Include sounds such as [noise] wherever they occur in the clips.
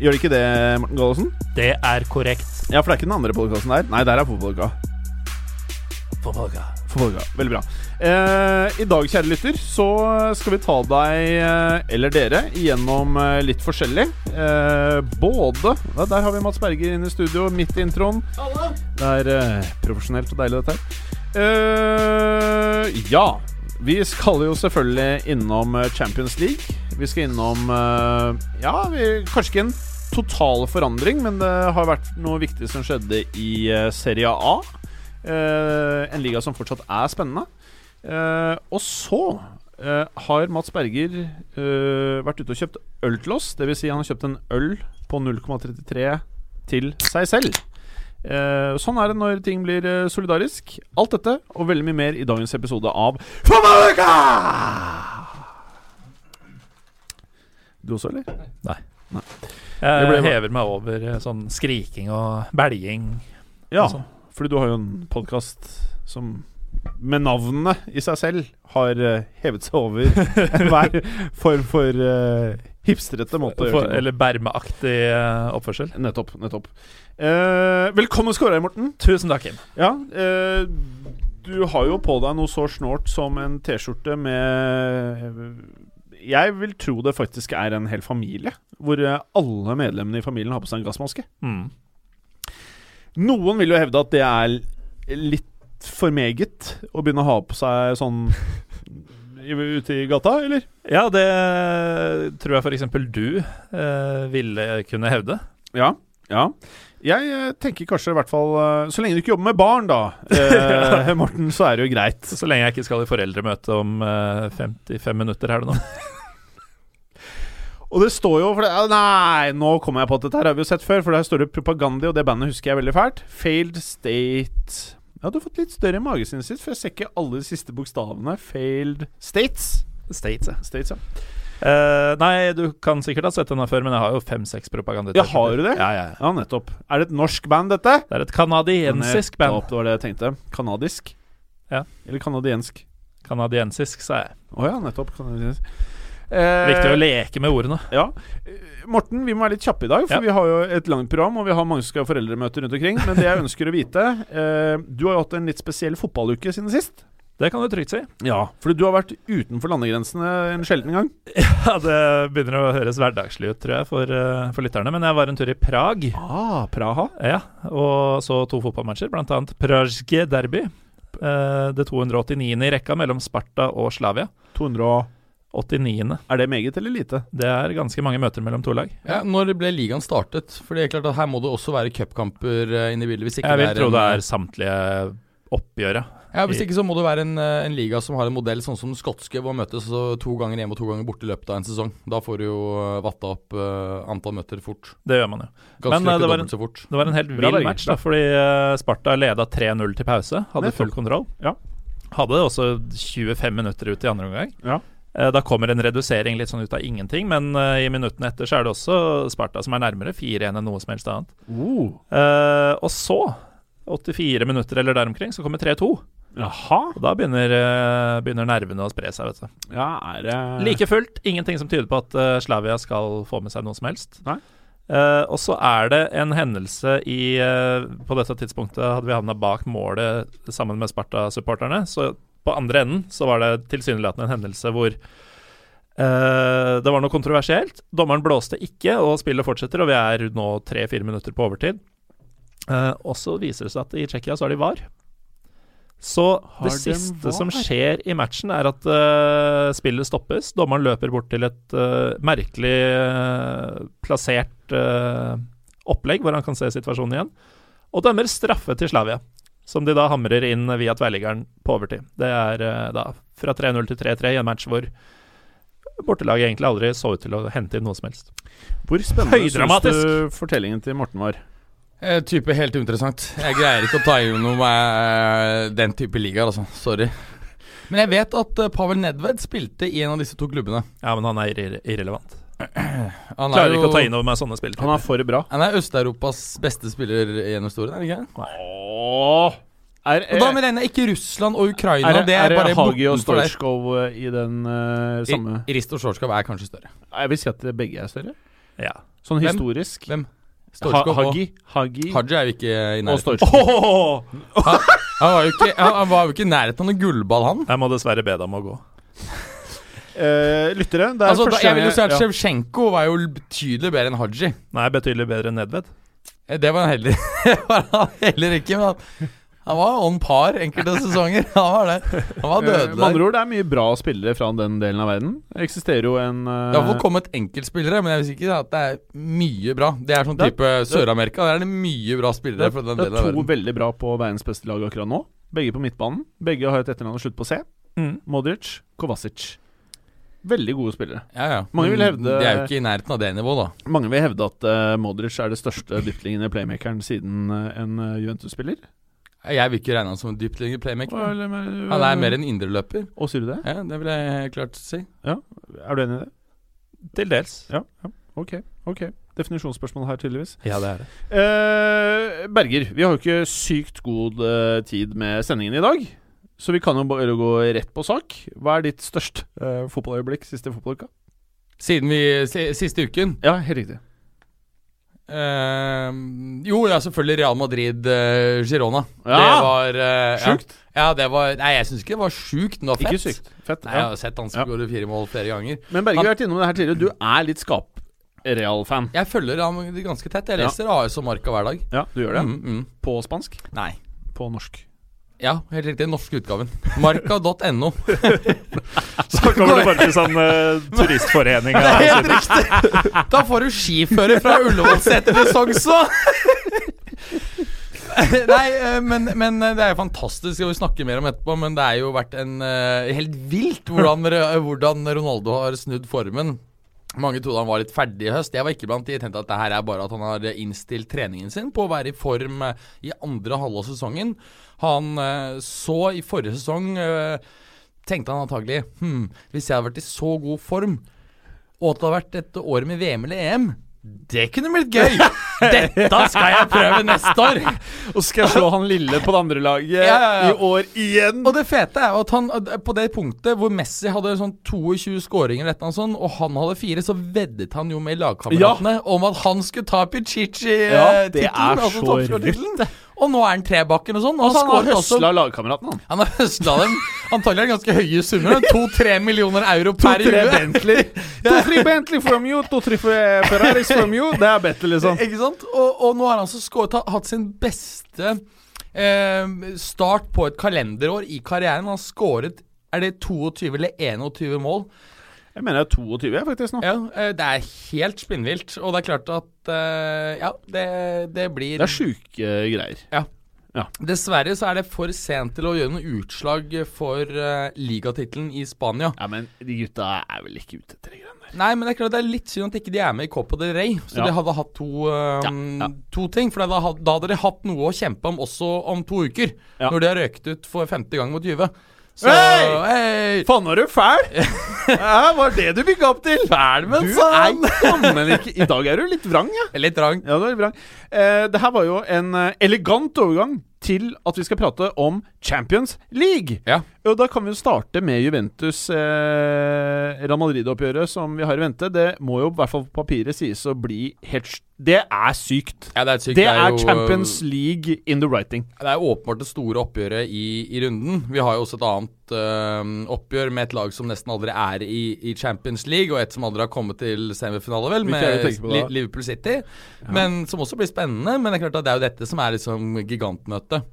Gjør det ikke det, Morten Gallosen? Det er korrekt. Ja, for det er ikke den andre podkasten der. Nei, der er Fotballuka. Fotballuka. Fotballuka. Veldig bra. Eh, I dag, kjære lytter, så skal vi ta deg, eh, eller dere, igjennom eh, litt forskjellig. Eh, både ja, Der har vi Mats Berger inne i studio, midt i introen. Det er eh, profesjonelt og deilig, dette her. Eh, ja. Vi skal jo selvfølgelig innom Champions League. Vi skal innom Ja, vi, kanskje ikke en total forandring, men det har vært noe viktig som skjedde i eh, Serie A. Eh, en liga som fortsatt er spennende. Eh, og så eh, har Mats Berger eh, vært ute og kjøpt øl til oss. Dvs. Si han har kjøpt en øl på 0,33 til seg selv. Eh, sånn er det når ting blir solidarisk. Alt dette og veldig mye mer i dagens episode av Fotballuka! Du også, eller? Nei. Det ble- hever meg over eh, sånn skriking og belging. Ja, og sånn. fordi du har jo en podkast som med navnene i seg selv har eh, hevet seg over [laughs] enhver form for uh, hipstrete måte å gjøre ting på. eller bermeaktig eh, oppførsel. Nettopp. nettopp uh, Velkommen skal du være, Morten. Tusen takk, Kim. Ja, uh, du har jo på deg noe så snålt som en T-skjorte med Jeg vil tro det faktisk er en hel familie, hvor eh, alle medlemmene i familien har på seg en gassmaske. Mm. Noen vil jo hevde at det er litt for meget å begynne å ha på seg sånn ute i gata, eller? Ja, det tror jeg f.eks. du eh, ville kunne hevde. Ja. Ja. Jeg eh, tenker kanskje i hvert fall eh, Så lenge du ikke jobber med barn, da, [laughs] eh, Morten, så er det jo greit. Så lenge jeg ikke skal i foreldremøte om eh, 55 minutter her det nå. [laughs] Og det står jo det, Nei, nå kommer jeg på at dette her har vi jo sett før, for der står det Propagandi, og det bandet husker jeg veldig fælt. Failed State Ja, du har fått litt større mage siden sist, for jeg ser ikke alle de siste bokstavene. Failed States. States, ja. States, ja. Eh, nei, du kan sikkert ha sett denne før, men jeg har jo fem-seks propaganda. Ja, har du det? Ja, ja, ja. Ja, nettopp. Er det et norsk band, dette? Det er et canadiensisk band. Nettopp, Det var det jeg tenkte. Kanadisk? Ja. Eller canadiensk? Canadiensisk, sa jeg. Å ja, nettopp. Kanadiensk. Viktig Eh, å leke med ordene. Ja. Eh, Morten, vi må være litt kjappe i dag, for Ja. vi har jo et langt program, og vi har mange som skal ha foreldremøter rundt omkring. Men det jeg ønsker å vite eh, Du har jo hatt en litt spesiell fotballuke siden sist. Det kan du trygt si. Ja, fordi du har vært utenfor landegrensene en sjelden gang. [laughs] Ja, Det begynner å høres hverdagslig ut, tror jeg, for, eh, for lytterne. Men jeg var en tur i Prag Ah, Praha. ja, og så to fotballmatcher, bl.a. Prazjke derby. Eh, det 289. i rekka mellom Sparta og Slavia. 289. Er det meget eller lite? Det er ganske mange møter mellom to lag. Ja, Når ble ligaen startet? For det er klart at Her må det også være cupkamper eh, inne i bildet. Hvis ikke Jeg vil det er tro en, det er samtlige oppgjør, ja. Hvis ikke så må det være en, eh, en liga som har en modell sånn som den skotske, hvor man møtes to ganger hjemme og to ganger borte i løpet av en sesong. Da får du jo eh, vatta opp uh, antall møter fort. Det gjør man jo. Ganske Men, det var en, fort. Det var en helt vill match, da, fordi Sparta leda 3-0 til pause. Hadde Nettopp. full kontroll. Ja. Hadde også 25 minutter ut i andre omgang. Ja. Eh, Da kommer en redusering litt sånn ut av ingenting, men i minuttene etter så er det også Sparta som er nærmere 4-1 enn noe som helst annet. Uh. Uh, og så, 84 minutter eller der omkring, så kommer 3-2. Jaha. Og da begynner, eh, begynner nervene å spre seg, vet du. Ja, er det Like fullt, ingenting som tyder på at eh, Slavia skal få med seg noe som helst. Nei. Uh, og så er det en hendelse i uh, På dette tidspunktet hadde vi havna bak målet sammen med Sparta-supporterne. Så på andre enden så var det tilsynelatende en hendelse hvor uh, det var noe kontroversielt. Dommeren blåste ikke, og spillet fortsetter, og vi er nå tre-fire minutter på overtid. Og så viser det seg at i Tsjekkia så har de VAR. Så det siste som skjer i matchen, er at uh, spillet stoppes. Dommeren løper bort til et uh, merkelig uh, plassert opplegg, hvor han kan se situasjonen igjen, og dømmer straffe til Slavia. Som de da hamrer inn via tverrliggeren på overtid. Det er da fra 3-0 til 3-3 i en match hvor bortelaget egentlig aldri så ut til å hente inn noe som helst. Hvor spennende syns du fortellingen til Morten var? Eh, type helt uinteressant. Jeg greier ikke å ta inn noe med eh, den type ligaer, altså. Sorry. Men jeg vet at eh, Pavel Nedved spilte i en av disse to klubbene. Ja, men han er irre irrelevant. [clears throat] Han Klarer er ikke å ta inn over meg sånne Han er for bra. Han er Øst-Europas beste spiller gjennom historien, er det ikke? Åh. Er, Og da mener jeg ikke Russland og Ukraina. er, det, det er er Hagi og. Storskov i den uh, samme I- Risto Storskov er kanskje større. Jeg vil si at begge er større. Ja. Sånn Hvem? historisk. Hvem? Ha, Hagi. Hagi Haji er jo ikke i nærheten. Storskov. Han var jo ikke, han han var jo ikke i nærheten av noen gullball, han. Jeg må dessverre be deg om å gå. Uh, [laughs] lyttere, det er Altså, da, jeg vil jo si at ja. Var jo betydelig bedre enn Haji. Nei, betydelig bedre enn Nedved. Eh, Det var han heller, [laughs] var han heller ikke, men han, var on par enkelte sesonger. [laughs] Han var det. Han var Eh, dødelig. Med andre ord, det er mye bra spillere fra den delen av verden. Det eksisterer jo en uh... Det har fått kommet enkeltspillere, men jeg vil ikke at det er mye bra. Det er sånn type Sør-Amerika. Der er det mye bra spillere er- fra den delen av verden. det er to veldig bra på verdens beste lag akkurat nå. Begge på midtbanen. Begge har et etternavn og slutt på C. Mm. Modric, Kovacic. Veldig gode spillere. Ja, ja. Mange vil hevde- De er jo ikke i nærheten av det nivået, da. Mange vil hevde at uh, Modric er det største dyptliggende playmakeren siden uh, en eh, Juventus-spiller. Jeg vil ikke regne han som en dyptliggende playmaker. Hva- eller mer- Han er mer en indreløper. Å, sier du det? Ja, det vil jeg helt klart si. Ja, Er du enig i det? Til dels. Ja. ja. Ok. ok Definisjonsspørsmål her, tydeligvis. Ja, det er det. Eh, Berger, vi har jo ikke sykt god eh, tid med sendingen i dag. Så vi kan jo bare gå rett på sak. Hva er ditt største eh, fotballøyeblikk siste fotballuka? Siden vi Siste uken Ja, helt riktig. Eh, Jo, ja, selvfølgelig Real Madrid-Girona. Ja! Det var uh, Sjukt. Ja, ja, det var Nei, jeg syns ikke det var sjukt, men det var fett. Ikke sykt. Fett. Nei, jeg har sett han Ja. skåre fire mål flere ganger. Men Berge, vi har vært innom det her tidligere. Du er litt skap-real-fan. Jeg følger ham ganske tett. Jeg Ja. leser AS og Marka hver dag. Ja, du gjør det? Mm, mm. På spansk? Nei. På norsk? Ja, helt riktig. Den norske utgaven. Marka.no. [laughs] Så kommer det bare til sånn uh, turistforening. Det er [laughs] helt riktig! Da får du skifører fra Ullevålseter til Sognsvann! [laughs] Nei, eh, men, men det er jo fantastisk, Skal vi snakker mer om etterpå, men det er jo vært en eh, helt vilt hvordan, hvordan Ronaldo har snudd formen. Mange trodde han var litt ferdig i høst. Jeg var ikke blant de. Tenkte at det her er bare at han har innstilt treningen sin på å være i form eh, i andre halvår av sesongen. Han eh, så i forrige sesong eh, Tenkte han antagelig hm, Hvis jeg hadde vært i så god form, og at det hadde vært et år med VM eller EM det kunne blitt gøy! [laughs] Dette skal jeg prøve neste år! Og skal jeg slå han lille på det andre laget Ja, ja, ja. i år igjen? Og det fete er at han på det punktet hvor Messi hadde sånn 22 skåringer, annet sånt, og han hadde fire, så veddet han jo med lagkameratene om at han skulle ta Pichichi-tittelen. Ja, det er altså så toppskårertittelen. Og nå er han trebakken og sånn. Og han har høsla lagkameraten, han. Han har høsla dem antagelig er det ganske høye summer. To-tre millioner euro per To-tre uke. Bentley. To-tre Bentley from you, to-tre Ferraris from you. Det er bedre, liksom. Ikke sant? Og, og nå har han altså skåret, hatt sin beste eh, start på et kalenderår i karrieren. Han har skåret Er det 22 eller 21 mål? Jeg mener det er 22, jeg, faktisk, nå. Ja, eh, Det er helt spinnvilt. Og det er klart at eh, Ja, det, det blir Det er sjuke greier. Ja. Dessverre så er det for sent til å gjøre noe utslag for uh, ligatittelen i Spania. Ja, men de gutta er vel ikke ute etter de greiene der. Nei, men det er klart det er litt synd at ikke de er med i Copa del Rey. Så Ja. de hadde hatt to, eh, Ja, ja. to ting. For da, da hadde de hatt noe å kjempe om også om to uker. Ja. Når de har røket ut for femte gang mot Juve. Så Hei! hey! Faen, er du fæl? [laughs] ja, var det du bygga opp til? Fæl, men ikke I dag er du litt vrang, ja. [laughs] Litt vrang. Ja, du er litt vrang. Eh, det her var jo en eh, elegant overgang til at vi skal prate om Champions League. Ja. Og da kan vi jo starte med Juventus eh, Real Madrid-oppgjøret som vi har i vente. Det må jo i hvert fall på papiret sies å bli helt Det er sykt. Ja, det er, sykt. Det er jo, Champions League in the writing. Det er åpenbart det store oppgjøret i, i runden. Vi har jo også et annet eh, oppgjør med et lag som nesten aldri er i, i Champions League, og et som aldri har kommet til semifinale, vel, med Liverpool City. Men som også blir spennende. Men det er klart at det er jo dette som er liksom gigantmøtet.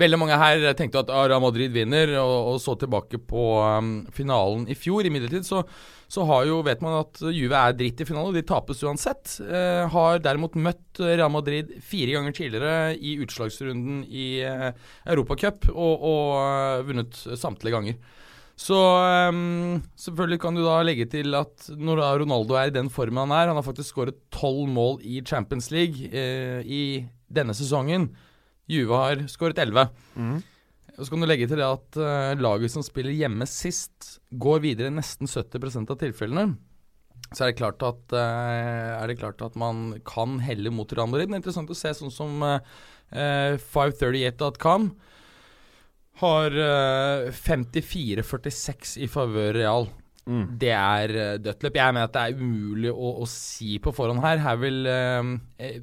Veldig mange her tenkte at ah, Real Madrid vinner, og, og så tilbake på um, finalen i fjor. Imidlertid så, så jo, vet man at Juve er dritt i finalen, og de tapes uansett. Eh, har derimot møtt Real Madrid fire ganger tidligere i utslagsrunden i eh, Europacup, og, og uh, vunnet samtlige ganger. Så um, selvfølgelig kan du da legge til at når Ronaldo er i den formen han er Han har faktisk skåret tolv mål i Champions League eh, i denne sesongen. Juve har skåret elleve. Og så kan du legge til det at uh, laget som spiller hjemme sist, går videre i nesten 70% av tilfellene. Så er det klart at, uh, er det klart at man kan helle mot Real Madrid. Det er interessant å se sånn som uh, eh, 538.com har eh, 54-46 i favør Real. Mm. Det er eh, dødt løp. Jeg mener at det er umulig å, å si på forhånd her. her vil, eh, eh,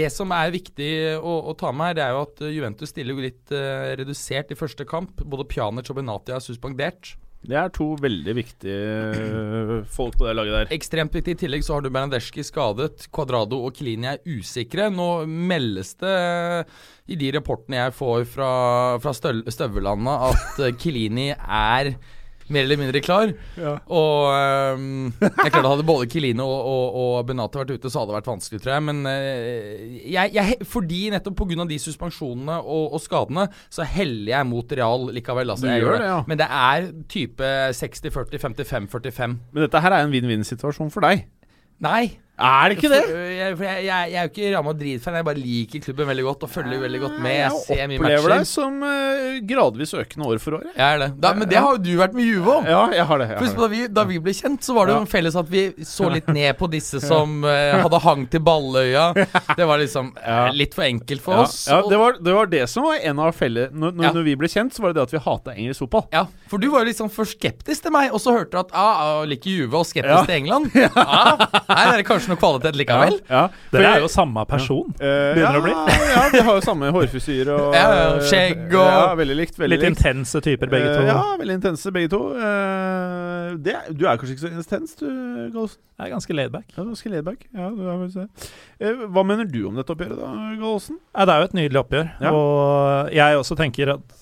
det som er viktig å, å ta med her, det er jo at eh, Juventus stiller jo litt eh, redusert i første kamp. Både Pjanic og Benatia er suspendert. Det er to veldig viktige folk på det laget der. Ekstremt viktig. I tillegg så har du Bernadeschi skadet. Quadrado og Kilini er usikre. Nå meldes det i de rapportene jeg får fra, fra støv- støvelandet, at Kilini Klini er mer eller mindre klar. Ja. Og um, jeg klarte Hadde både Kilino og, og, og Benate vært ute, så hadde det vært vanskelig, tror jeg. Men uh, jeg, jeg, fordi nettopp pga. de suspensjonene og, og skadene, så heller jeg mot Real likevel. Altså, jeg gjør det, ja. Men det er type 60-40, 55-45. Men dette her er en vinn-vinn-situasjon for deg. Nei. Er det ikke det? For, jeg, for jeg, jeg, jeg er jo ikke Real Madrid-fan, jeg bare liker klubben veldig godt og følger veldig godt med. Jeg ser mye opplever deg som uh, gradvis økende år for år. jeg. Jeg er det. Da, men det har jo du vært med Juve om. Ja, jeg har det. Jeg har da vi, da vi ble kjent, så var det jo Ja. felles at vi så litt [laughs] ned på disse som uh, hadde hang til Balløya. [laughs] Det var liksom uh, litt for enkelt for Ja, oss. ja, det, var, det var det som var en av felle når, når, Ja. når vi ble kjent, så var det det at vi hata engelsk fotball. ja, for du var jo liksom for skeptisk til meg, og så hørte du at ah, jeg liker Juve og skeptisk Ja. til England. [laughs] Ah, her er det kanskje noe kvalitet likevel. Ja, Dere er jo samme person. Begynner ja, å bli. ja, vi har jo samme hårfrisyre og skjegg og- Ja, veldig likt. Veldig Litt likt. intense typer, begge to. Eh, ja, veldig intense begge to. Eh, det, du er kanskje ikke så intens, du, Gallosen? Jeg er ganske laidback. Ja, ganske laidback. Ja, du er vel det. Eh, hva mener du om dette oppgjøret, da, Gallosen? Ja, det er jo et nydelig oppgjør. Ja. Og jeg også tenker at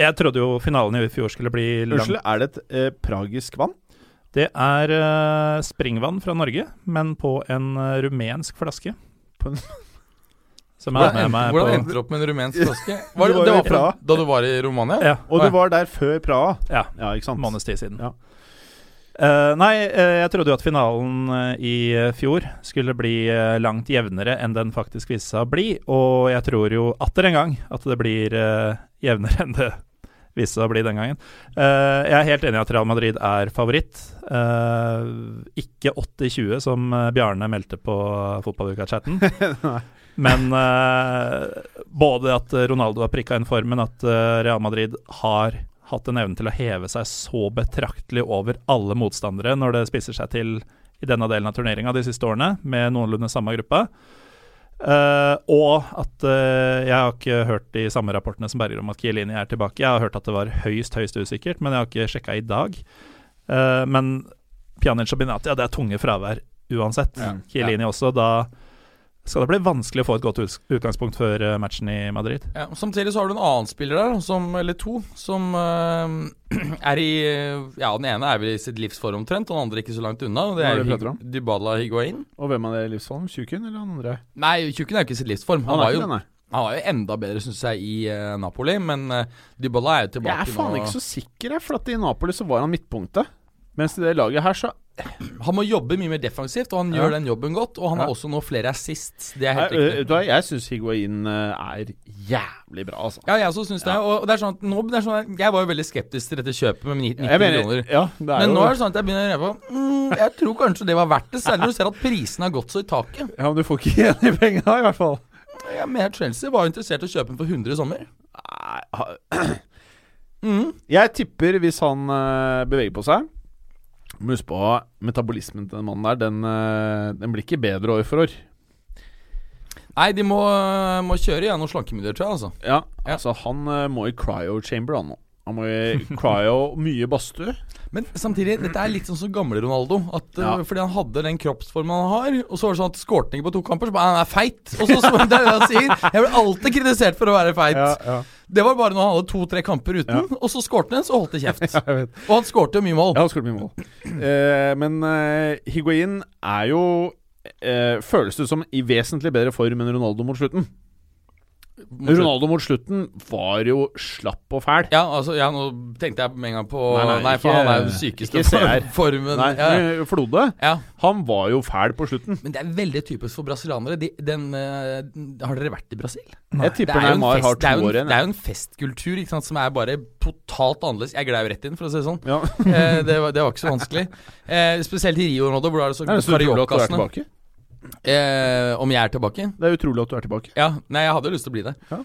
Jeg trodde jo finalen i fjor skulle bli lang. Unnskyld, er det et eh, pragisk vann? Det er uh, springvann fra Norge, men på en uh, rumensk flaske. På en- Som jeg Hvordan, med meg hvordan på endte du opp med en rumensk flaske? Var det, var det var fra, da du var i Romania? Ja, Og du var der før Praha? ja, Ja, ikke sant? måneds tid siden. Ja. Uh, nei, jeg trodde jo at finalen i fjor skulle bli langt jevnere enn den faktisk viste seg å bli, og jeg tror jo atter en gang at det blir jevnere enn det viste seg å bli den gangen. Eh, jeg er helt enig i at Real Madrid er favoritt. Eh, ikke 80-20, som eh, Bjarne meldte på fotballuka-chatten. [laughs] Men både at Ronaldo har prikka inn formen, at Real Madrid har hatt en evne til å heve seg så betraktelig over alle motstandere når det spisser seg til i denne delen av turneringa de siste årene, med noenlunde samme gruppa. Eh, og at uh, jeg har ikke hørt de samme rapportene som Berger om at Kielini er tilbake. Jeg har hørt at det var høyst, høyst usikkert, men jeg har ikke sjekka i dag. Uh, men Pjanic og Binati, ja, det er tunge fravær uansett. Ja. Chiellini også. Da skal det bli vanskelig å få et godt utgangspunkt før eh, matchen i Madrid. Ja, samtidig så har du en annen spiller der, som, eller to, som uh, [clears throat] er i Ja, den ene er vel i sitt livsform omtrent, og den andre ikke så langt unna. og Det er er? Hig- Dybala Higuain. Og hvem er det i livsform? Tjukken eller han andre? Nei, Tjukken er jo ikke i sitt livsform. Han, han, var jo, han var jo enda bedre, syns jeg, i uh, Napoli, men uh, Dybala er jo tilbake Jeg er faen nå. ikke så sikker, jeg. For at i Napoli så var han midtpunktet. Mens i det laget her så Han må jobbe mye mer defensivt, og han Ja. gjør den jobben godt. Og han har også nå flere assists. Det er helt riktig. du Jeg syns Higuain øh, er jævlig bra, altså. Ja, jeg også syns det. Og det er sånn at nå det er sånn Jeg var jo veldig skeptisk til dette kjøpet med 90 Jeg mener, millioner. ja, det Men nå er det sånn at jeg begynner å reve på mm, Jeg tror kanskje det var verdt det, særlig når du ser at prisene har gått så i taket. Ja, men du får ikke igjen de penga, i hvert fall. Jeg mener Chelsea var interessert i å kjøpe den for 100 i sommer. Nei, Mm. Jeg tipper hvis han øh, beveger på seg Må husk på metabolismen til den mannen der. Den, øh, den blir ikke bedre år for år. Nei, de må, må kjøre gjennom slankemidler, tror jeg. altså Ja, altså Han øh, må i cryo chamber, han nå. Han må cry cryo mye badstue. Men samtidig, dette er litt sånn som gamle Ronaldo. At, uh, Ja. Fordi han hadde den kroppsformen han har, og så var det sånn at skårte han ikke på to kamper, så bare han er feit. Og så, så [laughs] det er det han sier. Jeg blir alltid kritisert for å være feit. ja. Det var bare når han hadde to-tre kamper uten, og så skårte han, så holdt det kjeft. [laughs] Og han skårte jo mye mål. Ja, han mye mål. Eh, men eh, Higuain er jo eh, Føles det som i vesentlig bedre form enn Ronaldo mot slutten. Ronaldo mot slutten var jo slapp og fæl. Ja, altså, ja, nå tenkte jeg med en gang på Nei, Nei, nei, for ikke- han er jo den sykeste formen. Nei, ja, ja. Flode, ja. han var jo fæl på slutten. Men det er veldig typisk for brasilianere. De, den, uh, har dere vært i Brasil? Jeg tipper er Neymar har to år igjen. Det er jo en festkultur sant, som er bare totalt annerledes. Jeg gled jo rett inn, for å si det sånn. Ja. Eh, det, var, det var ikke så vanskelig. [laughs] Eh, spesielt i Rio, Ronaldo, hvor du er det så Det Eh, om jeg er tilbake? Det er utrolig at du er tilbake. Ja, nei, jeg hadde lyst til å bli det. Ja.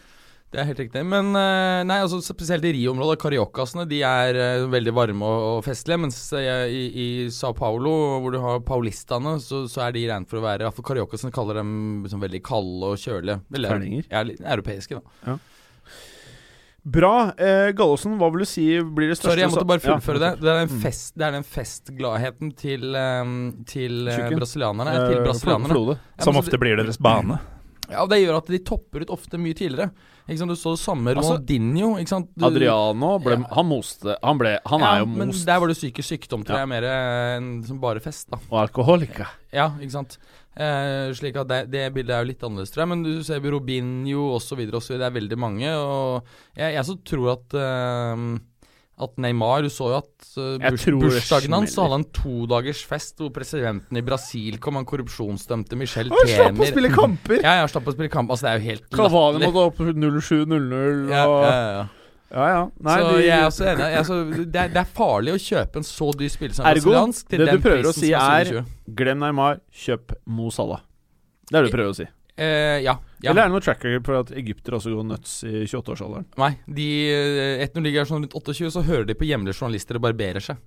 Det er helt riktig. Men eh, nei, altså spesielt i Rio-området, Cariocasene, de er eh, veldig varme og, og festlige. Mens jeg, i, i Sao Paulo, hvor du har paulistene, så, så er de regnet for å være Iallfall Cariocasene kaller dem liksom veldig kalde og kjølige. Terninger. Ja, europeiske, da. Bra. Eh, Gallosen, hva vil du si blir det største Sorry, jeg måtte bare Ja, fullføre det. Det er, den Mm. fest, det er den festgladheten til, eh, til eh, brasilianerne. Eh, til brasilianerne. Flode. Som ofte blir deres bane. Ja, og Det gjør at de topper ut ofte mye tidligere. Ikke sant, Du så det samme med Ronaldinho. Altså, Adriano ble Ja. Han moste Han, ble, han ja, er jo Men der var det psykisk sykdom, tror Ja. er mer enn bare fest. da og alkoholiker. Ja, ikke sant. Eh, slik at det, det bildet er jo litt annerledes, tror jeg. Men du ser Robinho osv. Det er veldig mange. Og jeg, jeg så tror at eh, At Neymar Du så jo at uh, burs, bursdagen hans hadde han todagers fest hvor presidenten i Brasil kom, han korrupsjonsdømte Michel Han slapp å spille kamper! Ja, ja, slapp å spille kamp. Altså, det er jo helt latterlig. måtte opp 07-0-0 og ja, ja. Ja, ja. Nei, så de, jeg er også enig. Jeg, er så- det, er, det er farlig å kjøpe en så dyr spiller som Ergo, brasiliansk til det den du prøver å si er glem Neymar, kjøp Mo Salah. Det er det du prøver å si. eh, Ja. ja. Eller er det noe track record for at egyptere også går nuts i 28-årsalderen? Nei, de, etter når de ligger sånn rundt 28, så hører de på hjemlige journalister og barberer seg.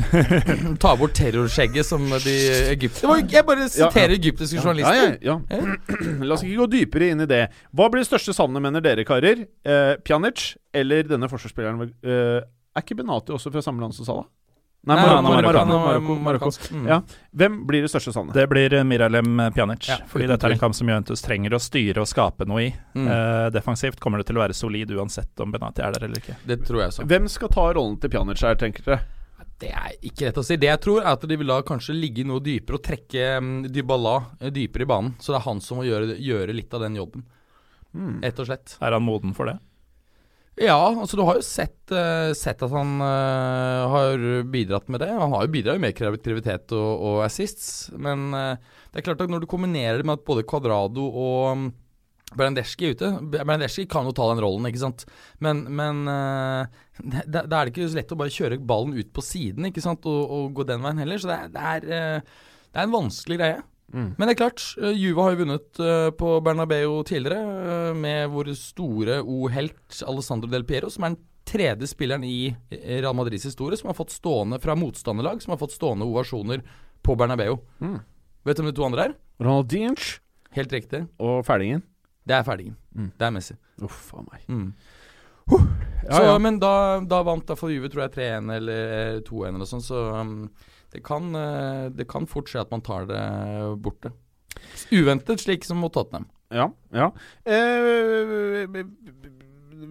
[laughs] Ta bort terrorskjegget som de egyptiske jeg bare siterer egyptiske journalister. Ja, ja, ja. [clears throat] La oss ikke gå dypere inn i det. Hva blir det største savnet, mener dere karer? Eh, Pjanic eller denne forsvarsspilleren eh, Er ikke Benati også fra samme land som Salah? Nei, Nei, Marokko. er. Mm. Ja. Hvem blir det største savnet? Det blir eh, Miralem Pjanic. Ja, fordi dette er en kamp som Juventus trenger å styre og skape noe i. Mm. Eh, defensivt kommer det til å være solid uansett om Benati er der eller ikke. Det tror jeg så. Hvem skal ta rollen til Pjanic her, tenker dere? Det er ikke rett å si. Det jeg tror, er at de vil da kanskje ligge noe dypere og trekke um, Dybala eh, dypere i banen. Så det er han som må gjøre, gjøre litt av den jobben, Hmm. rett og slett. Er han moden for det? Ja, altså du har jo sett, uh, sett at han uh, har bidratt med det. Han har jo bidratt med kreativitet og, og assists, men uh, det er klart at når du kombinerer det med at både Cuadrado og um, Brandeski er ute Brandeski kan jo ta den rollen, ikke sant, men, men [laughs] da er det ikke så lett å bare kjøre ballen ut på siden ikke sant, og, og gå den veien heller. Så det er, det er, eh, det er en vanskelig greie. Mm. Men det er klart, eh, Juve har jo vunnet eh, på Bernabeu tidligere, med vår store O-helt Alessandro Del Piero, som er den tredje spilleren i Real Madrids historie som har fått stående fra motstanderlag, som har fått stående ovasjoner på Bernabeu. Mm. Vet du hvem de to andre er? Ronaldinho Helt riktig. og Ferdingen. Det er Ferdingen. Mm. Det er Messi. Uff a meg. Mm. Ja, så, ja. Men da, da vant for Juve, tror jeg, 3-1 eller 2-1 eller sånn, så um, det, kan, uh, det kan fort skje at man tar det borte. Uventet, slik som mot Tottenham. Ja. ja. Eh,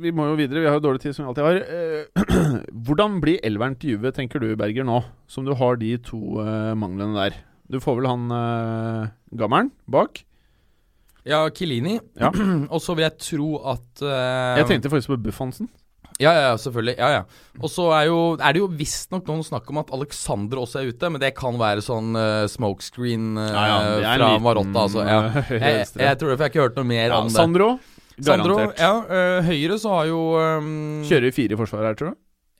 vi må jo videre, vi har jo dårlig tid som vi alltid har. Eh, [clears throat] hvordan blir elveren til Juve, tenker du Berger, nå? Som du har de to eh, manglene der. Du får vel han eh, gammelen bak? Ja, Kilini. Ja. [clears throat] og så vil jeg tro at uh, Jeg tenkte faktisk på Buffansen. Ja, ja, ja, selvfølgelig. Ja, ja. Og så er, jo, er det jo visstnok noen snakk om at Alexander også er ute, men det kan være sånn uh, smokescreen uh, Ja, ja, fra liten, Marotta, altså. Ja. [laughs] jeg, Jeg, jeg tror det, for jeg har ikke hørt noe mer ja, om det. Sandro, Sandro, garantert. ja, eh, Høyre så har jo um, Kjører fire i forsvaret her, tror du?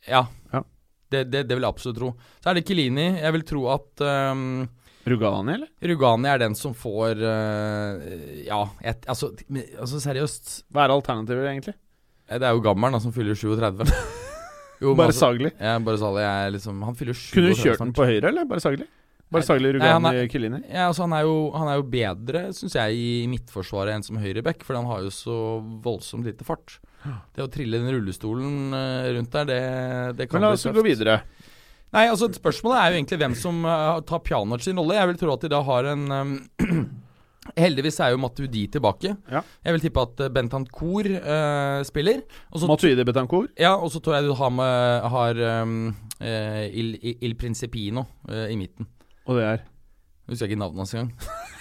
Ja. Ja. Det, det, det vil jeg absolutt tro. Så er det Kilini. Jeg vil tro at um, Rugani, eller? Rugani er den som får uh, Ja, et, altså, altså seriøst. Hva er alternativet, egentlig? Eh, Det er jo gammelen da, som fyller 37. jo, [laughs] Bare altså, Sagli. ja, bare Sagli er liksom Han fyller 37 Kunne du kjørt den på høyre, eller bare Sagli? Bare Sagli, Rugani, Kilini? Ja, altså han er jo, han er jo bedre, syns jeg, i midtforsvaret enn som høyreback, for han har jo så voldsomt lite fart. Det å trille den rullestolen eh, rundt der, det, det kan Men la oss gå videre. Nei, altså Spørsmålet er jo egentlig hvem som uh, tar Pjanic sin rolle. Jeg vil tro at de da har en um, [clears throat] Heldigvis er jo Matuidi tilbake. Ja. Jeg vil tippe at uh, Bentancour uh, spiller. Og så, Matuidi Bentancour? ja, og så tror jeg du har, med, har um, uh, Il, Il Principino uh, i midten. Og det er Jeg husker ikke navnet hans engang.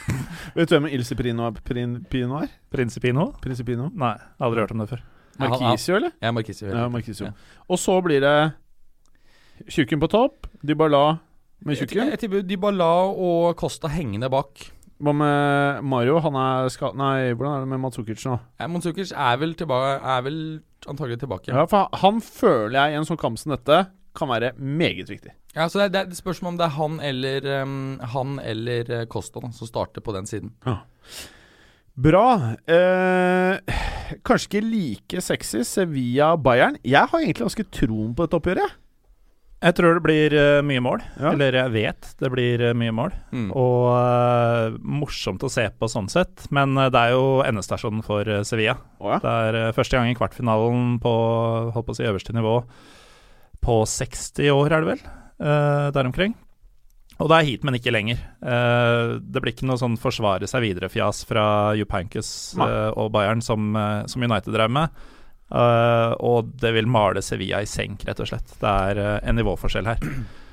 [laughs] Vet du hvem Il Ciprino? Prin, Pino er? Principino? Principino? Nei, aldri hørt om det før. Markisio, Marquisio, eller? Ja, Marquisio. Ja, Marquisio. Ja. Og så blir det Tjukken på topp, Dybala med Jeg, Tjukken. jeg tipper Dybala og Costa hengende bak. Hva med Mario? Han er ska... Nei, hvordan er det med Matsukic nå? Ja, Matsukic er vel tilbake Er vel antagelig tilbake. Ja, for han føler jeg i en sånn kamp som dette kan være meget viktig. Ja, så det, det spørs om det er han eller um, Han eller Kosta Costa da, som starter på den siden. Ja. Bra. Eh, kanskje ikke like sexy Sevilla-Bayern. Jeg har egentlig ganske troen på dette oppgjøret. Jeg. Tror det blir uh, mye mål. Ja. Eller jeg vet det blir uh, mye mål. Mm. Og uh, morsomt å se på sånn sett. Men det er jo endestasjonen for Sevilla. Oh, ja. Det er første gang i kvartfinalen på holdt på å si øverste nivå på 60 år, er det vel? der omkring. Og det er hit, men ikke lenger. Det blir ikke noe sånn forsvare seg videre-fjas fra eh, og Bayern, som, som United drev med. Eh, og det vil male Sevilla i senk, rett og slett. Det er uh, en nivåforskjell her. [clears throat]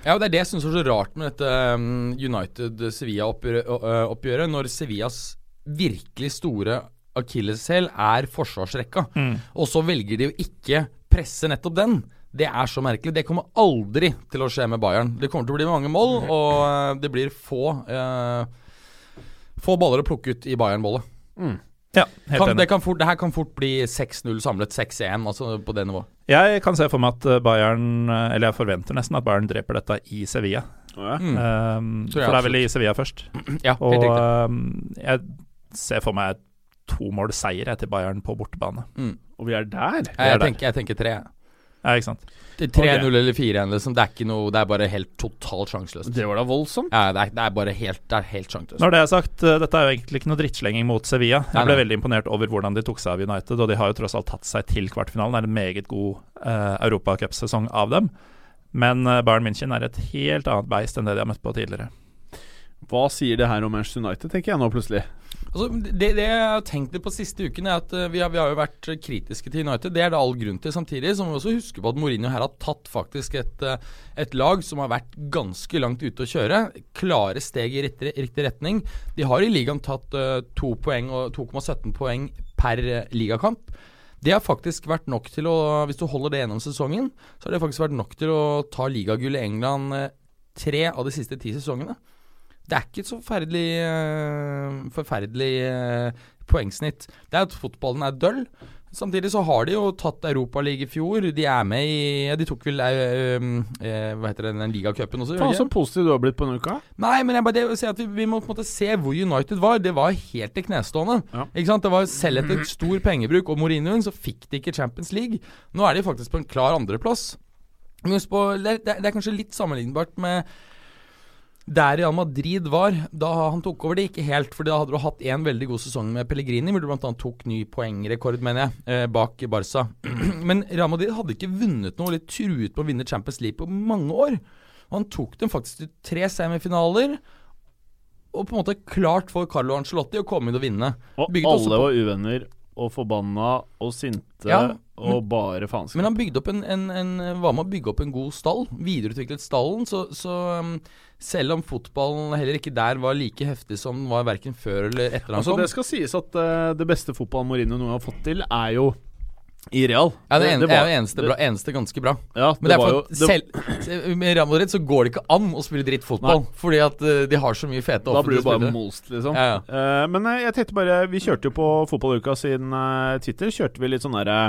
Ja, og Det er det jeg syns er så rart med dette um, United-Sevilla-oppgjøret. Når Sevillas virkelig store akilleshæl er forsvarsrekka, og så velger de å ikke presse nettopp den. Det er så merkelig. Det kommer aldri til å skje med Bayern. Det kommer til å bli mange mål, og uh, det blir få uh, Få baller å plukke ut i Bayern-bollet. Ja, helt Kan, enig. det, kan fort, det her kan fort bli 6-0 samlet, 6-1, altså på det nivået. Jeg kan se for meg at eh, Bayern eh, Eller jeg forventer nesten at Bayern dreper dette i Sevilla. Oh, ja. Mm. Um, jeg for det er vel i Sevilla først. [clears throat] Ja, helt Og um, jeg ser for meg to mål seier til Bayern på bortebane. Mm. Og vi er der. Jeg, er jeg, der. tenker, jeg tenker tre. Ja, ikke sant? Er 3-0 eller 4-1, liksom. Det er ikke noe Det er bare helt totalt sjanseløst. Det var da voldsomt. Ja, det er, det er bare helt Det er helt sjanseløst. Når det er sagt, uh, dette er jo egentlig ikke noe drittslenging mot Sevilla. Jeg ble nei. veldig imponert over hvordan de tok seg av United, og de har jo tross alt tatt seg til kvartfinalen. Det er en meget god uh, europacupsesong av dem. Men uh, Bayern München er et helt annet beist enn det de har møtt på tidligere. Hva sier det her om Manchester United, tenker jeg nå plutselig. Altså, det, det jeg har tenkt på siste uken, er at eh, vi har, vi har jo vært kritiske til United. Det er det all grunn til. Samtidig så må vi også huske på at Mourinho her har tatt faktisk et, eh, et lag som har vært ganske langt ute å kjøre. Klare steg i riktig, riktig retning. De har i ligaen tatt eh, to poeng 2,17 poeng per eh, ligakamp. Det har faktisk vært nok til å Hvis du holder det gjennom sesongen, så har det faktisk vært nok til å ta ligagull i England eh, tre av de siste ti sesongene. Det er ikke et så forferdelig, eh, forferdelig eh, poengsnitt. Det er at fotballen er døll. Samtidig så har de jo tatt Europaligaen i fjor. De er med i De tok vel eh, eh, Hva heter det, den ligacupen også? Faen, så positiv du har blitt på denne uka. Nei, men jeg bare det si at vi, vi må på en måte se hvor United var. Det var helt til knestående. Ja. Ikke sant? Det var Selv etter stor pengebruk og Mourinhoen, så fikk de ikke Champions League. Nå er de faktisk på en klar andreplass. Men husk på, det, det, det er kanskje litt sammenlignbart med der Real Madrid var da han tok over det, ikke helt. For da hadde du hatt en veldig god sesong med Pellegrini, hvor du bl.a. tok ny poengrekord, mener jeg, eh, bak Barca. [clears throat] Men Real Madrid hadde ikke vunnet noe, eller truet på å vinne Champions League på mange år. Han tok dem faktisk til tre semifinaler, og på en måte klart for Carlo Ancelotti å komme inn og vinne. Og Bygget alle var uvenner og forbanna og sinte Ja, og bare faenskap. Men han bygde opp en, en, en, var med å bygge opp en god stall. Videreutviklet stallen. Så, så um, selv om fotballen heller ikke der var like heftig som den var verken før eller etter han Altså, kom. det skal sies at uh, det beste fotballen Mourinho noen har fått til, er jo i Real. ja, det, en, det er var- jo eneste, bra, eneste ganske bra. Ja, Men det er var for at det, selv med Real Madrid så går det ikke an å spille drittfotball. Fordi at uh, de har så mye fete Da blir offentlige det bare spillere. most, liksom. Ja, ja. Uh, men eh, jeg tenkte bare Vi kjørte jo på Fotballuka sin eh, Twitter Kjørte vi litt sånn derre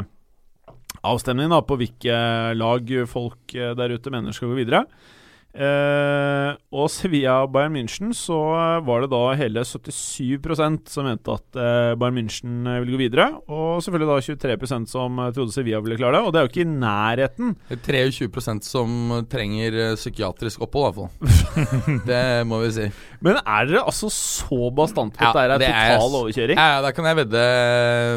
avstemning da på hvilke lag folk eh, der ute mener skal gå videre. Eh, og Sevilla og Bayern München så var det da hele 77% som mente at eh, Bayern München eh, ville gå videre. Og selvfølgelig da 23% som eh, trodde Sevilla ville klare det. Og det er jo ikke i nærheten. Det er 23% som trenger eh, psykiatrisk opphold, i hvert fall. [laughs] det må vi si. Men er dere altså så bastant på at det det er total overkjøring? Ja, ja, da kan jeg vedde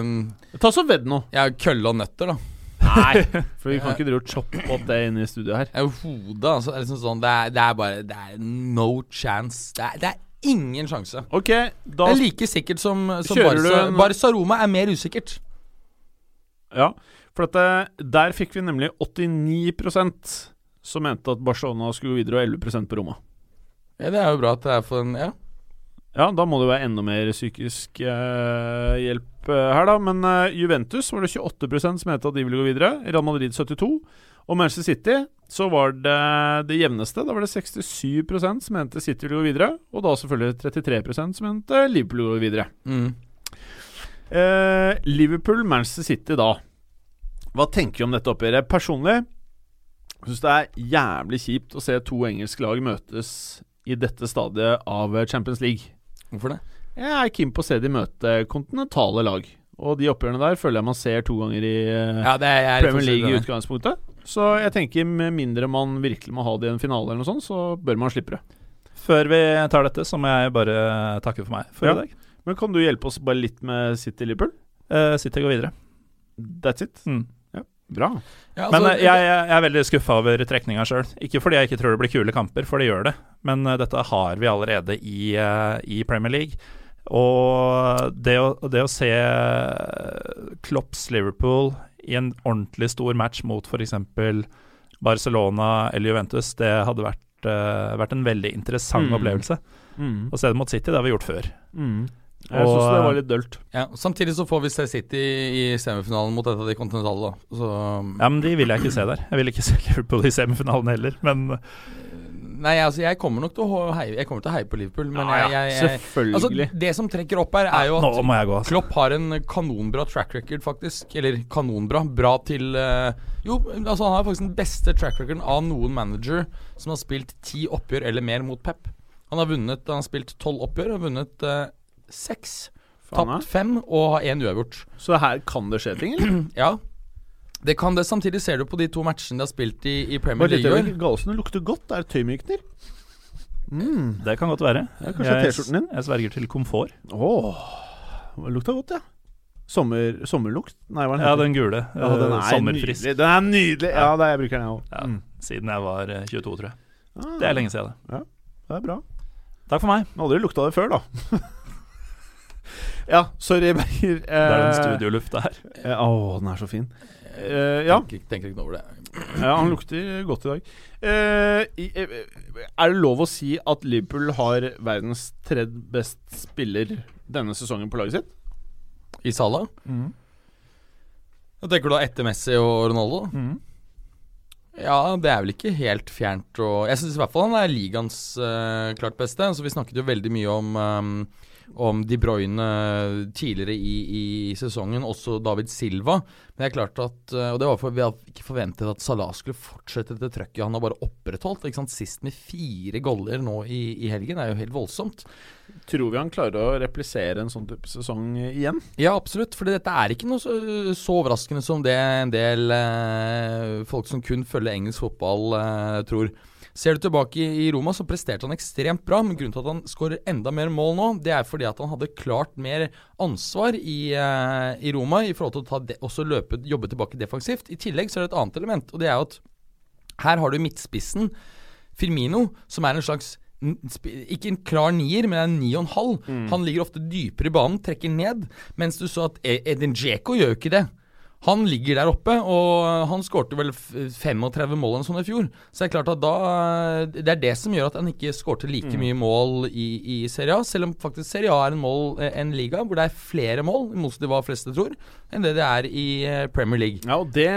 um, Ta så vedd nå. Ja, kølle og nøtter, da. Nei, [laughs] for vi kan ikke drive og choppe opp det inne i studioet her. Hodet, altså. Er liksom sånn, det, er, det er bare Det er no chance. Det er, det er ingen sjanse. Ok, da Det er like sikkert som, som Kjører du Barca. en- Barca Roma er mer usikkert. Ja, for at det, der fikk vi nemlig 89% som mente at Barcelona skulle gå videre, og 11% på Roma. Ja, det er jo bra at det er for en Ja. Ja, da må det være enda mer psykisk eh, hjelp eh, her, da. Men eh, Juventus var det 28% som mente at de ville gå videre. Real Madrid 72. Og Manchester City så var det det jevneste. Da var det 67% som mente City ville gå videre. Og da selvfølgelig 33% som mente Liverpool ville gå videre. Mm. Eh, Liverpool-Manchester City da. Hva tenker du om dette oppgjøret? Personlig syns det er jævlig kjipt å se to engelske lag møtes i dette stadiet av Champions League. Hvorfor det? Jeg er keen på å se de møte kontinentale lag. Og de oppgjørene der føler jeg man ser to ganger i eh, Ja, det er jeg Premier League i utgangspunktet. Så jeg tenker med mindre man virkelig må ha det i en finale, eller noe sånt, så bør man slippe det. Før vi tar dette, så må jeg bare takke for meg for Ja. i dag. Men kan du hjelpe oss bare litt med City Liverpool? Uh, City går videre. That's it. Mm. Bra. Ja, Men altså, eh, jeg, jeg er veldig skuffa over trekninga sjøl. Ikke fordi jeg ikke tror det blir kule kamper, for det gjør det. Men uh, dette har vi allerede i, eh, i Premier League. Og det å, det å se Klopps Liverpool i en ordentlig stor match mot f.eks. Barcelona eller Juventus, det hadde vært, uh, vært en veldig interessant Mm. opplevelse. Mm. Å se det mot City, det har vi gjort før. Mm. Jeg syns det var litt dølt. ja, samtidig så får vi se City i semifinalen mot et av de kontinentale, da. Så Ja, men de vil jeg ikke se der. Jeg vil ikke se Liverpool i semifinalen heller, men Nei, altså, jeg kommer nok til å heie, jeg kommer til å heie på Liverpool, men Ja, ja, jeg, jeg, jeg Selvfølgelig. Altså, det som trekker opp her, er jo at gå. Altså. Klopp har en kanonbra track record, faktisk. Eller kanonbra. Bra til uh, Jo, altså han har faktisk den beste track recorden av noen manager som har spilt ti oppgjør eller mer mot Pep. Han har vunnet Han har spilt tolv oppgjør og vunnet eh, seks. Uh, Tapt fem og har én uavgjort. Så her kan det skje ting, eller? [clears throat] Ja. Det kan det. Samtidig ser du på de to matchene de har spilt i, i Premier League. Gallosen lukter godt. Det er tøymykner. Mm. Det kan godt være. Det kanskje Jeg, jeg sverger til komfort. Åh, det lukta godt, ja. Sommer, sommerlukt? Nei, hva den heter? Ja, den gule. Ja, eh, den er sommerfrisk. nydelig. Den er nydelig! Ja, det er, jeg bruker den, jeg òg. Ja, Mm. Siden jeg var eh, 22, tror jeg. Ah, Det er lenge siden. det. Det er bra. Takk for meg. Aldri lukta det før, da. [laughs] ja, sorry, Berger. Det er den studioluft, studiolufta her. eh, oh, den er så fin. Eh, ja, Tenker, tenker ikke noe over det. ja, han lukter godt i dag. Uh, eh, er det lov å si at Liverpool har verdens tredje best spiller denne sesongen på laget sitt? I Salah? Jeg tenker du da etter Messi og Ronaldo? Ja, det er vel ikke helt fjernt å Jeg syns i hvert fall han er ligaens uh, klart beste. Så vi snakket jo veldig mye om um, om De Bruyne tidligere i, i sesongen, også David Silva. Men det er klart at eh, Og det var for vi hadde ikke forventet at Salah skulle fortsette dette trøkket han har bare opprettholdt. Ikke sant? Sist med fire goller nå i, i helgen. Det er jo helt voldsomt. Tror vi han klarer å replisere en sånn type sesong igjen? Ja, absolutt. For dette er ikke noe så, så overraskende som det en del eh, folk som kun følger engelsk fotball, eh, tror. Ser du tilbake i, Roma, så presterte han ekstremt bra. Men grunnen til at han skårer enda mer mål nå, det er fordi at han hadde klart mer ansvar i, eh, i Roma i forhold til å ta de, også løpe, jobbe tilbake defensivt. I tillegg så er det et annet element, og det er jo at her har du midtspissen, Firmino, som er en slags ikke en klar nier, men en ni og en halv. Han ligger ofte dypere i banen, trekker ned. Mens du så at E- Edin Djeko gjør jo ikke det. Han ligger der oppe, og han skårte vel 35 mål eller sånn i fjor. Så det er klart at da Det er det som gjør at han ikke skårte like mye mål i, i Serie A. Selv om faktisk Serie A er en, mål, en liga hvor det er flere mål, imot de hva fleste tror, enn det det er i eh, Premier League. Ja, og det,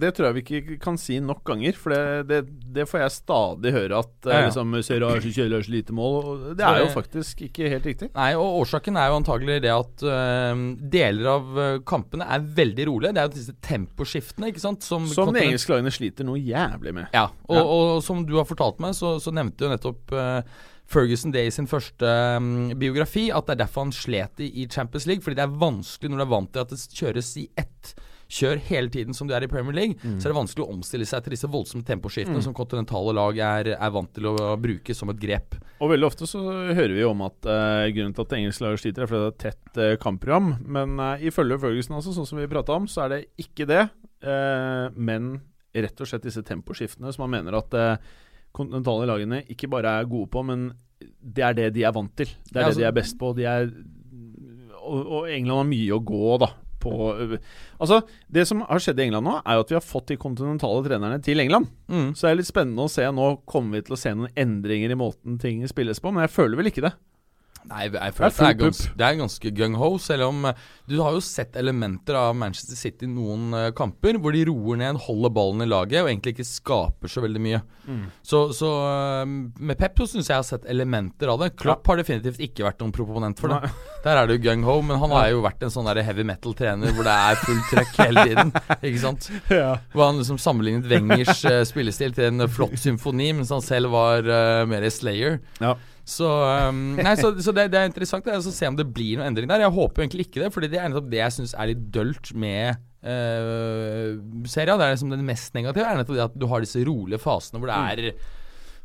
det tror jeg vi ikke kan si nok ganger. For det, det, det får jeg stadig høre at Ja, ja. eh, liksom, Serie A er så kjedelig så lite mål. Det er jo faktisk ikke helt riktig. Nei, og årsaken er jo antagelig det at øh, deler av kampene er veldig rolige. Det er jo disse temposkiftene, ikke sant? Som, Som de engelske lagene sliter noe jævlig med. Ja, og, Ja. og som du har fortalt meg, så, så nevnte jo nettopp uh, Ferguson det i sin første um, biografi, at det er derfor han slet i, i Champions League. Fordi det er vanskelig når du er vant til at det kjøres i ett kjør hele tiden som du er i Premier League, så er det vanskelig å omstille seg til disse voldsomme temposkiftene som kontinentale lag er, er vant til å bruke som et grep. Og veldig ofte så hører vi om at eh, grunnen til at engelske lag sliter, er fordi det er et tett eh, kampprogram. Men eh, ifølge Ferguson, altså, sånn som vi prata om, så er det ikke det. eh, men rett og slett disse temposkiftene som han mener at eh, kontinentale lagene ikke bare er gode på, men det er det de er vant til. Det er Ja, det altså- de er best på. De er, og, og England har mye å gå da på Altså, det som har skjedd i England nå, er jo at vi har fått de kontinentale trenerne til England. Mm. Så det er litt spennende å se. Nå kommer vi til å se noen endringer i måten ting spilles på, men jeg føler vel ikke det. Nei, jeg føler Det er det er, full gans, det er ganske gung-ho, selv om eh, du har jo sett elementer av Manchester City i noen uh, kamper hvor de roer ned, holder ballen i laget og egentlig ikke skaper så veldig mye. Mm. Så, så uh, med Pep så syns jeg jeg har sett elementer av det. Klopp har definitivt ikke vært noen proponent for det. Der er det jo gung-ho, men han har jo vært en sånn heavy metal-trener hvor det er fullt trøkk hele tiden. Ikke sant? [laughs] Ja. Hvor han liksom sammenlignet Wengers uh, spillestil til en flott symfoni, mens han selv var mer mer Slayer. Ja. Så, um, nei, så, så det, det er interessant det å se om det blir noen endring der. Jeg håper egentlig ikke det, Fordi det er det jeg syns er litt dølt med uh, serien. Det er liksom det mest negative. er nettopp det at du har disse rolige fasene hvor det er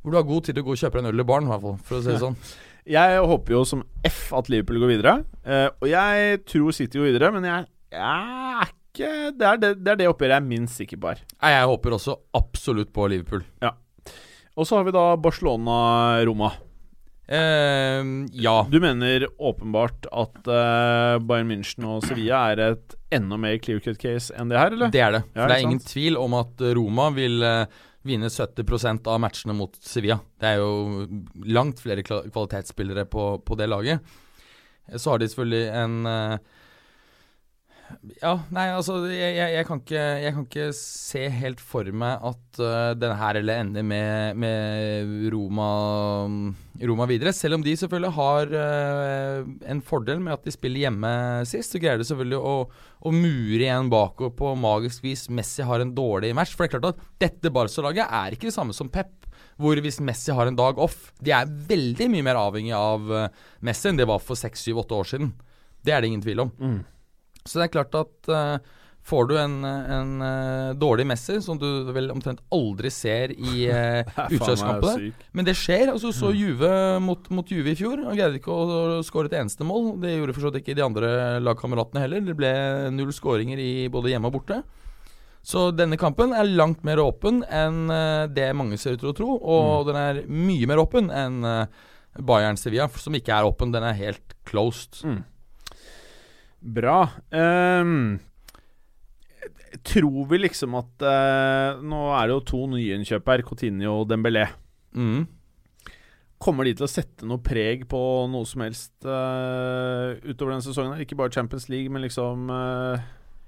Hvor du har god tid til å gå og kjøpe deg en øl i baren, i hvert fall. For å si det sånn. [laughs] Jeg håper jo som F at Liverpool går videre. Uh, og jeg tror City går videre, men jeg, jeg er ikke det er det, det er det oppgjøret jeg er minst sikker på her. Nei, jeg håper også absolutt på Liverpool. Og så har vi da Barcelona-Roma. Eh, ja. Du mener åpenbart at uh, Bayern München og Sevilla er et enda mer clear cut case enn det her, eller? Det er det. Ja, For det er ingen sant? tvil om at Roma vil uh, vinne 70% av matchene mot Sevilla. Det er jo langt flere kvalitetsspillere på, på det laget. Eh, Så har de selvfølgelig en Ja, nei, altså jeg, jeg, kan ikke, jeg kan ikke se helt for meg at uh, denne her eller ender med, med Roma, Roma videre. Selv om de selvfølgelig har uh, en fordel med at de spiller hjemme sist. Så greier de selvfølgelig å, å mure igjen bakover på magisk vis. Messi har en dårlig match. For det er klart at dette Barca-laget er ikke det samme som Pep. Hvor hvis Messi har en dag off De er veldig mye mer avhengig av eh, Messi enn det var for 6-7-8 år siden. Det er det ingen tvil om. Mm. Så det er klart at uh, får du en, en uh, dårlig Messi, som du vel omtrent aldri ser i [laughs] uh, syk. Men det skjer. altså Så Juve mot, mot Juve i fjor. Han greide ikke å, å skåre et eneste mål. Det gjorde for så vidt ikke de andre lagkameratene heller. Det ble null skåringer i både hjemme og borte. Så denne kampen er langt mer åpen enn det mange ser ut til å tro. Og den er mye mer åpen enn Bayern Sevilla, som ikke er åpen. Den er helt closed. Mm. Bra. Um, tror vi liksom at uh, Nå er det jo to nyinnkjøp her, Coutinho og Dembélé. Mm. Kommer de til å sette noe preg på noe som helst uh, utover denne sesongen? Ikke bare Champions League, men liksom uh,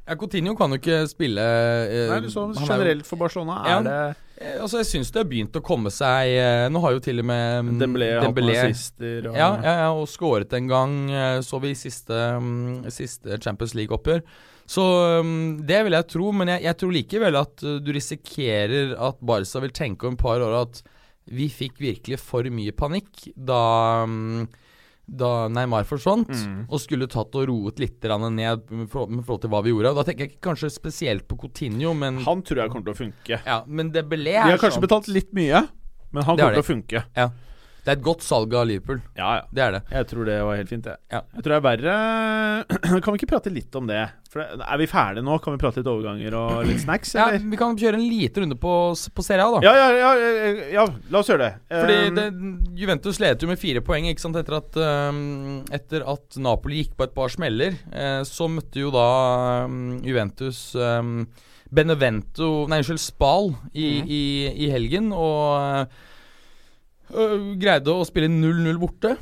Ja, Coutinho kan jo ikke spille Nei, liksom er generelt for Barcelona. Ja. Er det Eh, Altså, jeg syns det har begynt å komme seg eh, Nå har jo til og med mm, Dembélé hatt assister? Og, Ja, ja, ja, og skåret en gang, eh, så vi i siste, mm, siste Champions League-oppgjør. Så mm, det vil jeg tro, men jeg, jeg tror likevel at eh, du risikerer at Barca vil tenke om et par år at vi fikk virkelig for mye panikk da, da Neymar forsvant, Mm. og skulle tatt og roet litt ned med forhold til hva vi gjorde. Og Da tenker jeg ikke kanskje spesielt på Coutinho, men, Han tror jeg kommer til å funke. ja, men Dembélé De er har kanskje sånn betalt litt mye, men han kommer til å funke. Ja. Det er et godt salg av Liverpool. Ja, ja. Det er det. Jeg tror det var helt fint, jeg. Ja. Jeg tror det er verre [clears throat] Kan vi ikke prate litt om det? For Er vi ferdige nå? Kan vi prate litt overganger og litt snacks, Ja, vi kan kjøre en liten runde på, på Serie A, da. Ja, ja, ja, ja, la oss gjøre det. Fordi Um, det, Juventus ledet jo med fire poeng ikke sant, etter at, um, etter at Napoli gikk på et par smeller. Eh, så møtte jo da um, Juventus um, Benevento Nei, unnskyld, Spal i, mm. i, i helgen. Og greide å spille 0-0 borte.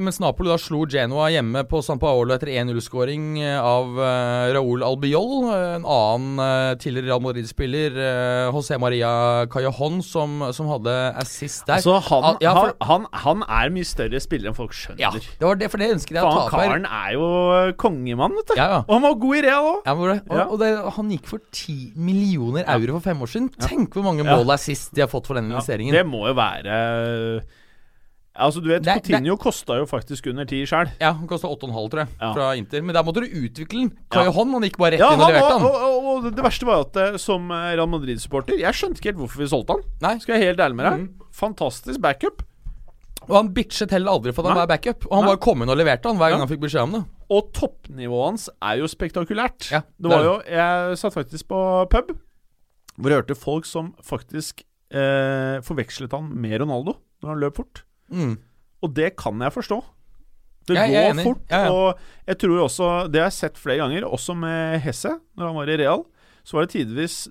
Mens Napoli da slo Genoa hjemme på San Paolo etter 1-0-skåring av uh, Raúl Albiol. En annen tidligere Real Madrid-spiller, José Maria Callejón, som, som hadde assist der. Altså, han, Ah, ja, for- han, han, er mye større spiller enn folk skjønner. Ja, det var det, for det ønsket jeg å ta opp her. karen er jo kongemann, vet du. Ja, ja. Og han var god i Real òg. Og, Ja. og det, han gikk for 10 millioner euro for fem år siden. Tenk hvor mange mål er sist de har fått for den investeringen. det må jo være Altså, du vet, Det Coutinho kosta jo faktisk under ti sjøl. Ja, Han kosta 8,5, tror jeg, Ja. fra Inter. Men der måtte du utvikle den. Ja. Callejon han gikk bare rett Ja, inn og leverte han. og, og, og det verste var at eh, som eh, Real Madrid-supporter Jeg skjønte ikke helt hvorfor vi solgte han. Nei. Skal jeg helt ærlig med deg. Mm. Fantastisk backup. Og han bitchet heller aldri for at han var backup. Og han Nei. bare kom inn og leverte han hver gang han fikk beskjed om det. Og toppnivået hans er jo spektakulært. Ja, det det var jo Jeg satt faktisk på pub hvor jeg hørte folk som faktisk eh, forvekslet han med Ronaldo når han løp fort. Mm. Og det kan jeg forstå. Det er går fort. Ja, ja. Og jeg tror også Det har jeg sett flere ganger, også med Hesse, når han var i Real. så var det tidvis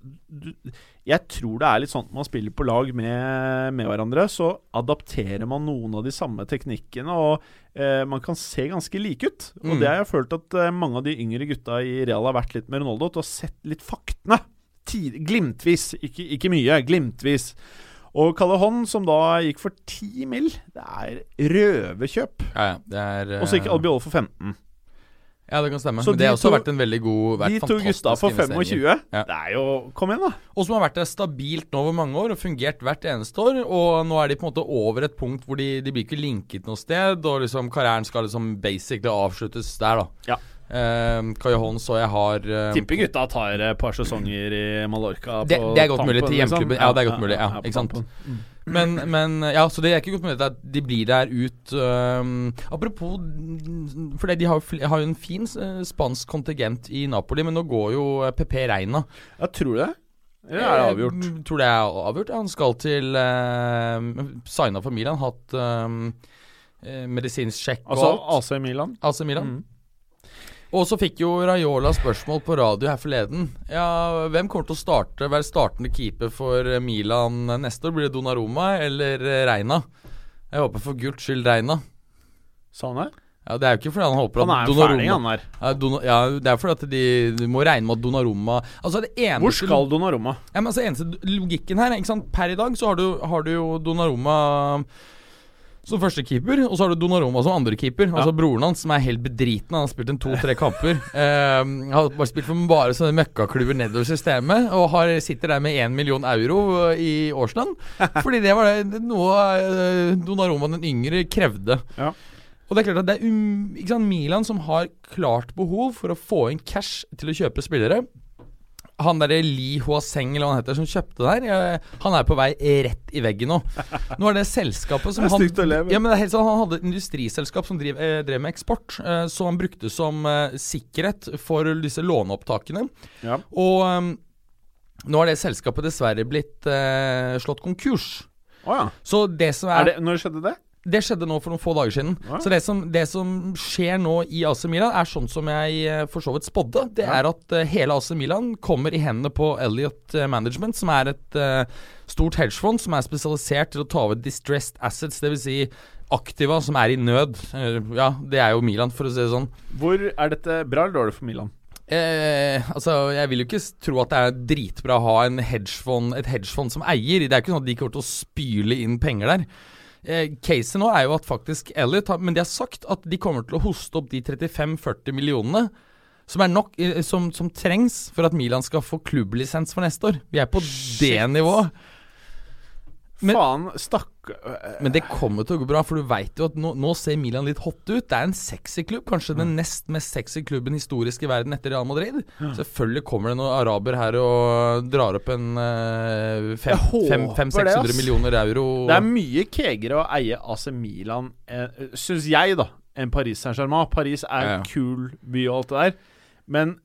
Jeg tror det er litt sånn at man spiller på lag med, med hverandre, så adapterer man noen av de samme teknikkene, og eh, man kan se ganske like ut. Og Mm. det har jeg følt at eh, mange av de yngre gutta i Real har vært litt med Ronaldo. til å ha sett litt faktene. Tid, glimtvis. Ikke, ikke mye, glimtvis. Og Callejon, som da gikk for 10 mill., det er røverkjøp. Ja, ja, er Og så gikk eh, Albiol for 15. Ja, det kan stemme. Så Men det har også to- vært en veldig god vært De to gutta for 25. Ja. Det er jo Kom igjen, da. Og som har vært der stabilt nå over mange år og fungert hvert eneste år. Og nå er de på en måte over et punkt hvor de, de blir ikke linket noe sted, og liksom karrieren skal liksom basically avsluttes der, da. Ja. Uh, Callejon så jeg har uh, Tipper gutta tar et par sesonger i Mallorca. Det- på det er godt tampen, mulig til liksom. hjemklubben. Ja, det er godt mulig, ja, ja, ikke sant? Mm. Men, men ja, så det er ikke godt mulig at de blir der ut øhm, Apropos mm, For de har, har jo en fin eh, spansk kontingent i Napoli, men nå går jo eh, PP Reina. Ja, tror du det? Eller er det avgjort? Jeg tror det er avgjort. Han skal til uh, Signa for Milan, hatt um, medisinsk sjekk og Altså alt. AC Milan? AC Milan. Mm. Og så fikk jo Raiola spørsmål på radio her forleden. Ja, Hvem kommer til å starte, være startende keeper for Milan neste år? Blir det Donaroma eller eh, Reina? Jeg håper for guds skyld Reina. Sa han det? Ja, Det er jo ikke fordi han håper at Han er jo Donnarumma ferdig, han der. ja, Det er fordi at de, de må regne med at Donaroma... Altså det eneste Hvor skal Donaroma? ja, men altså Eneste logikken her ikke sant? Per i dag så har du, har du jo Donnarumma som førstekeeper, og så har du Donnaroma som andrekeeper. Altså broren hans, som er helt bedriten. Han har spilt en to-tre kamper. [laughs] Eh, har bare spilt for bare sånne møkkaklubber nedover systemet, og har, sitter der med én million euro eh, i årslønn. [laughs] Fordi det var det, noe eh, Donnarumma den yngre krevde. Ja. Og det er klart at det er um, Milan som har klart behov for å få inn cash til å kjøpe spillere. Han derre Li Huaseng eller hva han heter som kjøpte der, eh, han er på vei rett i veggen nå. Nå er det selskapet som Det er han stygt å leve. Ja, men det er helt sånn, Han hadde et industriselskap som drev, eh, drev med eksport, eh, som han brukte som eh, sikkerhet for disse låneopptakene. Ja. Og eh, nå har det selskapet dessverre blitt slått konkurs. Oh, ja. Så det som Er det, når skjedde det? Det skjedde nå for noen få dager siden. Ja. Så det som, det som skjer nå i AC Milan, er sånn som jeg eh, for så vidt spådde. Det Ja. er at eh, hele AC Milan kommer i hendene på Elliot eh, Management, som er et uh, stort hedgefond som er spesialisert til å ta over distressed assets, dvs. Si aktiva som er i nød. Ja, det er jo Milan, for å si det sånn. Hvor Er dette bra eller dårlig for Milan? Eh, altså, Jeg vil jo ikke tro at det er dritbra å ha en hedgefond, et hedgefond som eier. Det er ikke sånn at de kommer til å spyle inn penger der. Eh, Caset nå er jo at faktisk Elliot har, Men de har sagt at de kommer til å hoste opp de 35-40 millionene som er nok eh, som, som trengs for at Milan skal få klubblisens for neste år. Vi er på det nivået. Men- Faen, stakk... Men det kommer til å gå bra, for du veit jo at nå, nå ser Milan litt hot ut. Det er en sexy klubb, kanskje den nest mest sexy klubben historisk i verden etter Real Madrid. Selvfølgelig kommer det noen araber her og drar opp en uh, Jeg håper det, 500-600 millioner euro. Det er mye kegere å eie AC Milan, eh, syns jeg, da, enn Paris Saint-Germain. Paris er Ja, ja. en kul by og alt det der, men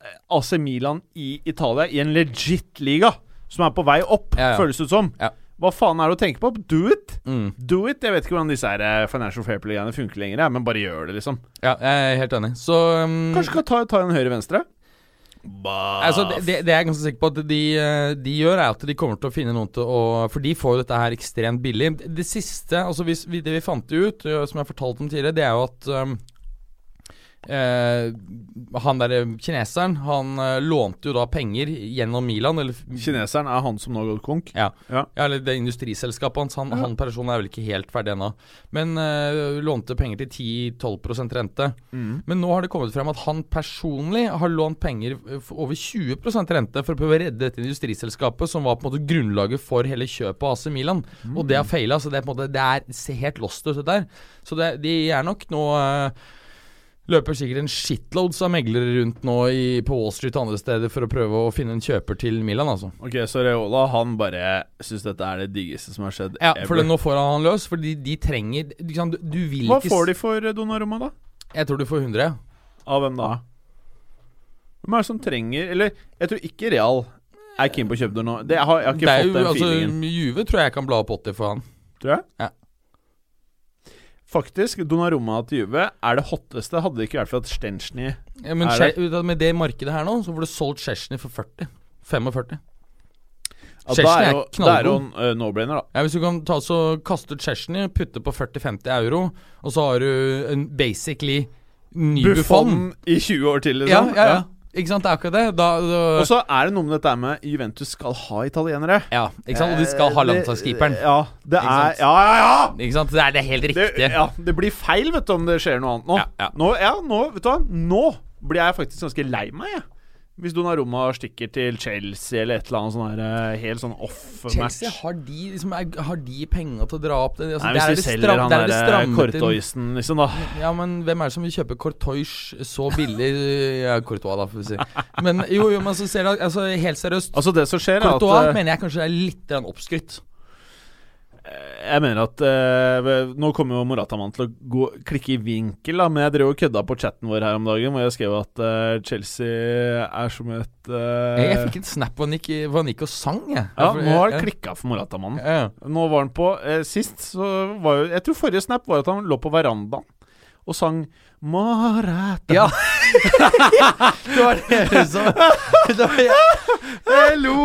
eh, AC Milan i Italia, i en legit liga, som er på vei opp, Ja, ja. føles det ut som. Ja. Hva faen er det å tenke på? Do it! mm. Do it! Jeg vet ikke hvordan disse her eh, Financial Fair Play-greiene funker lenger, men bare gjør det, liksom. Ja, jeg er helt enig. Så um, Kanskje skal ta, ta en høyre-venstre? Altså, det, det, det jeg er ganske sikker på at de, eh, de gjør, er at de kommer til å finne noen til å For de får jo dette her ekstremt billig. Det, siste, altså vi, det vi fant ut, eh, som jeg har fortalt om tidligere, det er jo at um, eh, han derre kineseren, han eh, lånte jo da penger gjennom Milan, eller Kineseren er han som nå har gått konk. ja. Ja. ja, eller det industriselskapet hans. Han, Ja. han personen er vel ikke helt ferdig ennå. Men eh, lånte penger til 10-12 rente. Mm. Men nå har det kommet frem at han personlig har lånt penger eh, for over 20 rente for å prøve å redde dette industriselskapet, som var på en måte grunnlaget for hele kjøpet av AC Milan. Og det har feila, så det er på en måte Det er, helt lost ut, det der. Så det, de er nok nå eh, Løper sikkert en shitloads av meglere rundt nå i, på Wall Street og andre steder for å prøve å finne en kjøper til Milan, altså. Ok, så Reola han bare syns dette er det diggeste som har skjedd Ja, ever. for nå får han han løs, fordi de trenger liksom, Du, du vil Hva ikke får de for eh, Donnarumma, da? Jeg tror du får 100. Av hvem da? Hvem er det som trenger Eller, jeg tror ikke Real er keen på å kjøpe det nå. Det, jeg, har, jeg har ikke Det fått jo, den altså, feelingen. Juve tror jeg kan bla opp 80 for han. Tror jeg? Ja. Faktisk, Donnarumma til Juve er det hotteste. Hadde det ikke vært for at Stenchny Ja, men med det markedet her nå, så får du solgt Chesney for 40. 45. Ja, Chesney er er knallgod. det er jo no-brainer, da. Ja, Hvis du kan ta så kaste ut Chesney, putte på 40-50 euro, og så har du en basically ny Buffon. Buffon i 20 år til, Ja, liksom. ja, ja. Ikke sant, det er akkurat det. Da, da, Og så er det noe med dette med Juventus skal ha italienere. ja, ikke sant? Og de skal ha Eh, landslagskeeperen. Ja, det er? Ja, ja, ja! Ikke sant? Det er, det helt helt Det, ja, det blir feil, vet du, om det skjer noe annet nå. Ja, ja. Nå, ja, nå, vet du hva? Nå blir jeg faktisk ganske lei meg, jeg. Hvis Donnarumma stikker til Chelsea eller et eller annet sånn her eh, helt sånn off-match. Chelsea, har de, liksom, har de penger til å dra opp det? Altså, Nei, det er hvis du selger stram- han det er det der. Kortoisen, liksom, da. Ja, men hvem er det som vil kjøpe Courtois så billig? Ja, Courtois, da, får vi si. Men jo, jo, men så ser du altså, Helt seriøst. Altså, det som skjer, er at Courtois eh, mener jeg kanskje er litt oppskrytt. Jeg mener at eh, Nå kommer jo Morataman til å gå, klikke i vinkel, da, men jeg drev og kødda på chatten vår her om dagen, hvor jeg skrev at eh, Chelsea er som et eh, Jeg, fikk en snap hvor han gikk, hvor han gikk og sang, jeg. Ja, nå har det klikka for Morataman. Ja, ja. Nå var han på eh, Sist så var jo Jeg tror forrige snap var at han lå på verandaen og sang Morata Ja. [laughs] det var det som det var, jeg,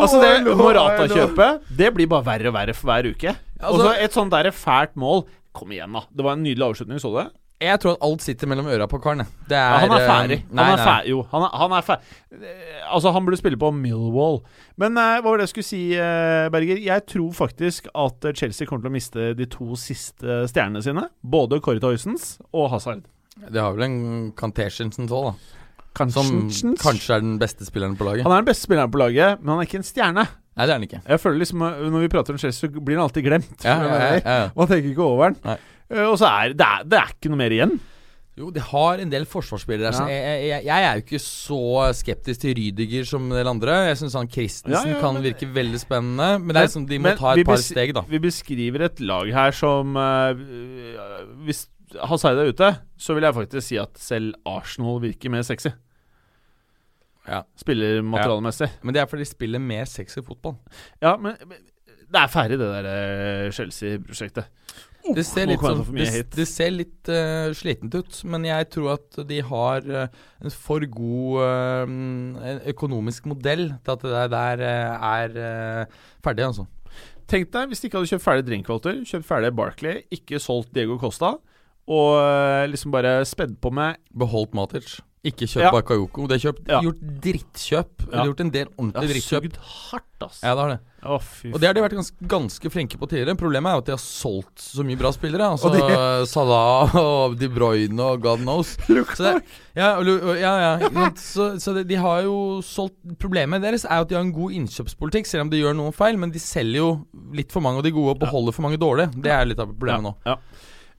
Altså det. Morata-kjøpet Det blir bare verre og verre for hver uke. Og Altså- så et sånt der fælt mål. Kom igjen, da. Det var en nydelig avslutning, så du det? Jeg tror at alt sitter mellom øra på karen. Det er, Ja, han er eh, ferdig. Nei, han er ferdig. Jo, han er, han er ferdig. Eh, Altså, han burde spille på Millwall. Men eh, hva var det jeg skulle si, eh, Berger? Jeg tror faktisk at eh, Chelsea kommer til å miste de to siste stjernene sine. Både Kåre Toysens og Hazard. De har vel en Cantersensen òg, da. Som Kanskje er den beste spilleren på laget. Han er den beste spilleren på laget, men han er ikke en stjerne. Nei, det er han ikke. Jeg føler liksom Når vi prater om Chelsea, så blir han alltid glemt. Ja, ja, ja, ja. Man tenker ikke over den. Nei. Eh, Og så er det, er det er ikke noe mer igjen. Jo, de har en del forsvarsspillere. Ja. Jeg, jeg, jeg er jo ikke så skeptisk til Rydiger som en del andre. Jeg syns han Christensen Ja, ja, kan men- virke veldig spennende. Men det er liksom, de må ta et par steg, da. Vi beskriver et lag her som uh, Hvis Hazard er ute, så vil jeg faktisk si at selv Arsenal virker mer sexy. Ja. Spillermaterialemessig. Men det er fordi de spiller mer sexy fotball. Ja. men, men det er ferdig, det der eh, Chelsea-prosjektet. Det ser litt, sånn, det, det ser litt uh, slitent ut, men jeg tror at de har uh, en for god uh, økonomisk modell til at det der, eh, er ferdig, altså. Tenk deg hvis de ikke hadde kjøpt ferdig Drinkwater, kjøpt ferdig Barkley, ikke solgt Diego Costa, og liksom bare spedd på med Beholdt Matic. Ikke kjøpt Ja. Bakayoko. Det er kjøpt, Ja. gjort drittkjøp. Det har gjort en del ordentlig drittkjøp. sugd hardt, ass. Ja, det har det. Oh, Og det har de vært ganske, ganske flinke på tidligere. Problemet er jo at de har solgt så mye bra spillere. Altså [laughs] Og de- Salah og De Bruyne og god knows. [laughs] Så det, ja, ja, ja. Så, så det, de har jo solgt Problemet deres er jo at de har en god innkjøpspolitikk, selv om de gjør noen feil. Men de selger jo litt for mange av de gode og beholder for mange dårlige. Det er litt av problemet nå. Ja.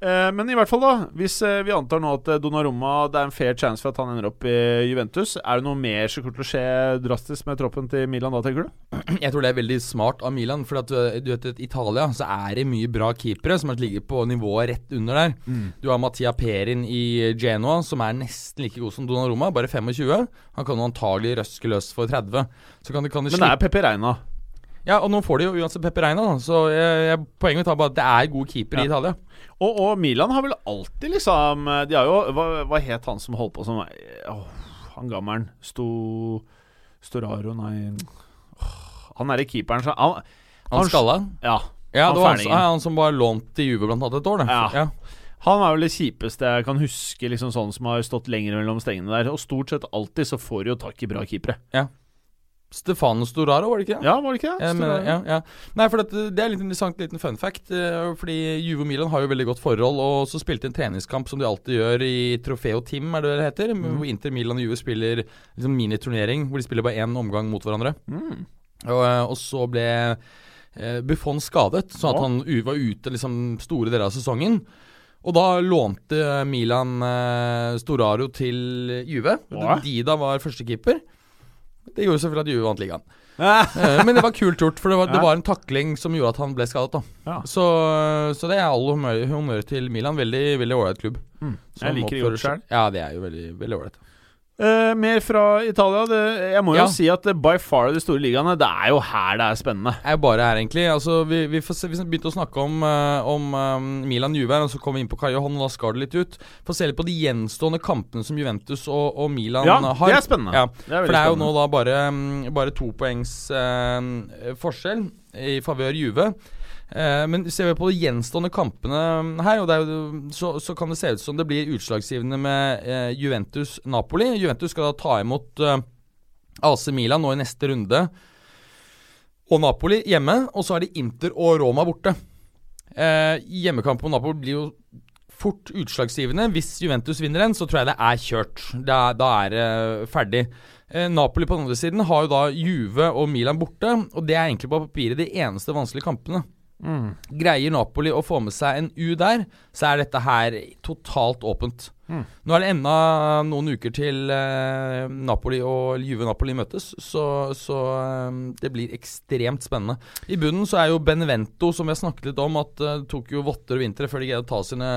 Eh, men i hvert fall, da. Hvis eh, vi antar nå at eh, Donnarumma Det er en fair chance for at han ender opp i Juventus, er det noe mer som kommer til å skje drastisk med troppen til Milan da, tenker du? [clears throat] Jeg tror det er veldig smart av Milan. For at du, vet, i Italia så er det mye bra keepere som ligger på nivået rett under der. Du har Mattia Perin i Genoa, som er nesten like god som Donnarumma, bare 25. Han kan jo antagelig røske løs for 30. Så kan de, kan de Men det er Pepe Reina. Ja, og nå får de jo uansett Pepe Reina, da. Så jeg, jeg, poenget mitt er bare at det er gode keepere Ja. i Italia. Og, og Milan har vel alltid liksom De har jo Hva, hva het han som holdt på som åh, Han gammelen Sto Storaro, nei Åh, Han derre keeperen som han, Han skalla. Ja. Ja, han det var han, han som var lånt til Juve blant annet et år, det. Ja. Han er vel det kjipeste jeg kan huske, liksom sånn som har stått lenger mellom stengene der. Og stort sett alltid så får du jo tak i bra keepere. Stefano Storaro, var det ikke det? Ja, var det ikke det? Mener, ja, ja. Nei, for det, det er litt interessant liten fun fact. eh, Fordi Juve og Milan har jo veldig godt forhold, og så spilte de en treningskamp som de alltid gjør i Trofeo Team, er det det heter? Mm. Hvor Inter, Milan og Juve spiller liksom miniturnering, hvor de spiller bare én omgang mot hverandre. Mm. Og, eh, og så ble eh, Buffon skadet, sånn at han var ute liksom store deler av sesongen. Og da lånte Milan eh, Storaro til Juve. Ja. Dida var førstekeeper. Det gjorde selvfølgelig at Juve vant ligaen. [laughs] Eh, Men det var kult gjort, for det var, det var en takling som gjorde at han ble skadet. Ja. Så, så det er all humør, humør til Milan. Veldig veldig ålreit klubb. Mm. Jeg liker det godt sjøl. Ja, det er jo veldig veldig ålreit. Eh, mer fra Italia. Det, jeg må jo Ja. si at by far de store ligaene, det er jo her det er spennende. Det er jo bare her, egentlig. Altså, vi, vi, se, vi begynte å snakke om, uh, om um, Milan Juve, og så kom vi inn på Kai Johan, og da skar det litt ut. Få se litt på de gjenstående kampene som Juventus og, og Milan Ja, har. det er spennende. Ja, Det er For det er jo nå da bare, um, bare to poengs uh, forskjell i favør Juve. Eh, men ser vi på de gjenstående kampene her, og det er jo, så, så kan det se ut som det blir utslagsgivende med eh, Juventus-Napoli. Juventus skal da ta imot eh, AC Milan nå i neste runde. Og Napoli hjemme, og så er det Inter og Roma borte. Hjemmekampen på Napoli blir jo fort utslagsgivende. Hvis Juventus vinner den, så tror jeg det er kjørt. Da, da er det ferdig. Napoli på den andre siden har jo da Juve og Milan borte, og det er egentlig på papiret de eneste vanskelige kampene. Mm. Greier Napoli å få med seg en U der, så er dette her totalt åpent. Mm. Nå er det enda noen uker til eh, Napoli og Juve Napoli møtes, så, så eh, det blir ekstremt spennende. I bunnen så er jo Benevento, som vi har snakket litt om, at eh, tok jo votter og vintre før de greide å ta sine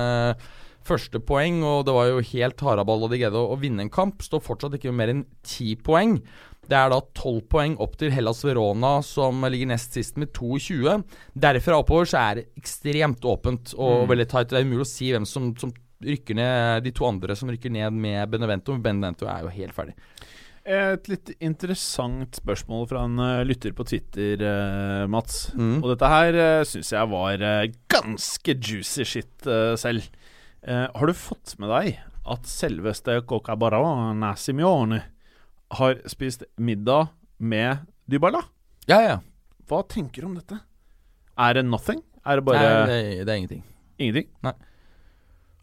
første poeng, og det var jo helt haraball da de greide å vinne en kamp. Står fortsatt ikke med mer enn ti poeng. Det er da tolv poeng opp til Hellas Verona, som ligger nest sist med 22. Derfra oppover så er det ekstremt åpent og Mm. veldig tight. Det er umulig å si hvem som, som rykker ned, de to andre som rykker ned med Benevento. Benevento er jo helt ferdig. Et litt interessant spørsmål fra en eh, lytter på Twitter, eh, Mats. Mm. Og dette her uh, syns jeg var eh, ganske juicy shit eh, selv. Eh, har du fått med deg at selveste Cocabarana Simione har spist middag med Dybala? Ja, ja. Hva tenker du om dette? Er det nothing? Er det bare Nei, det, det er ingenting. ingenting? Nei.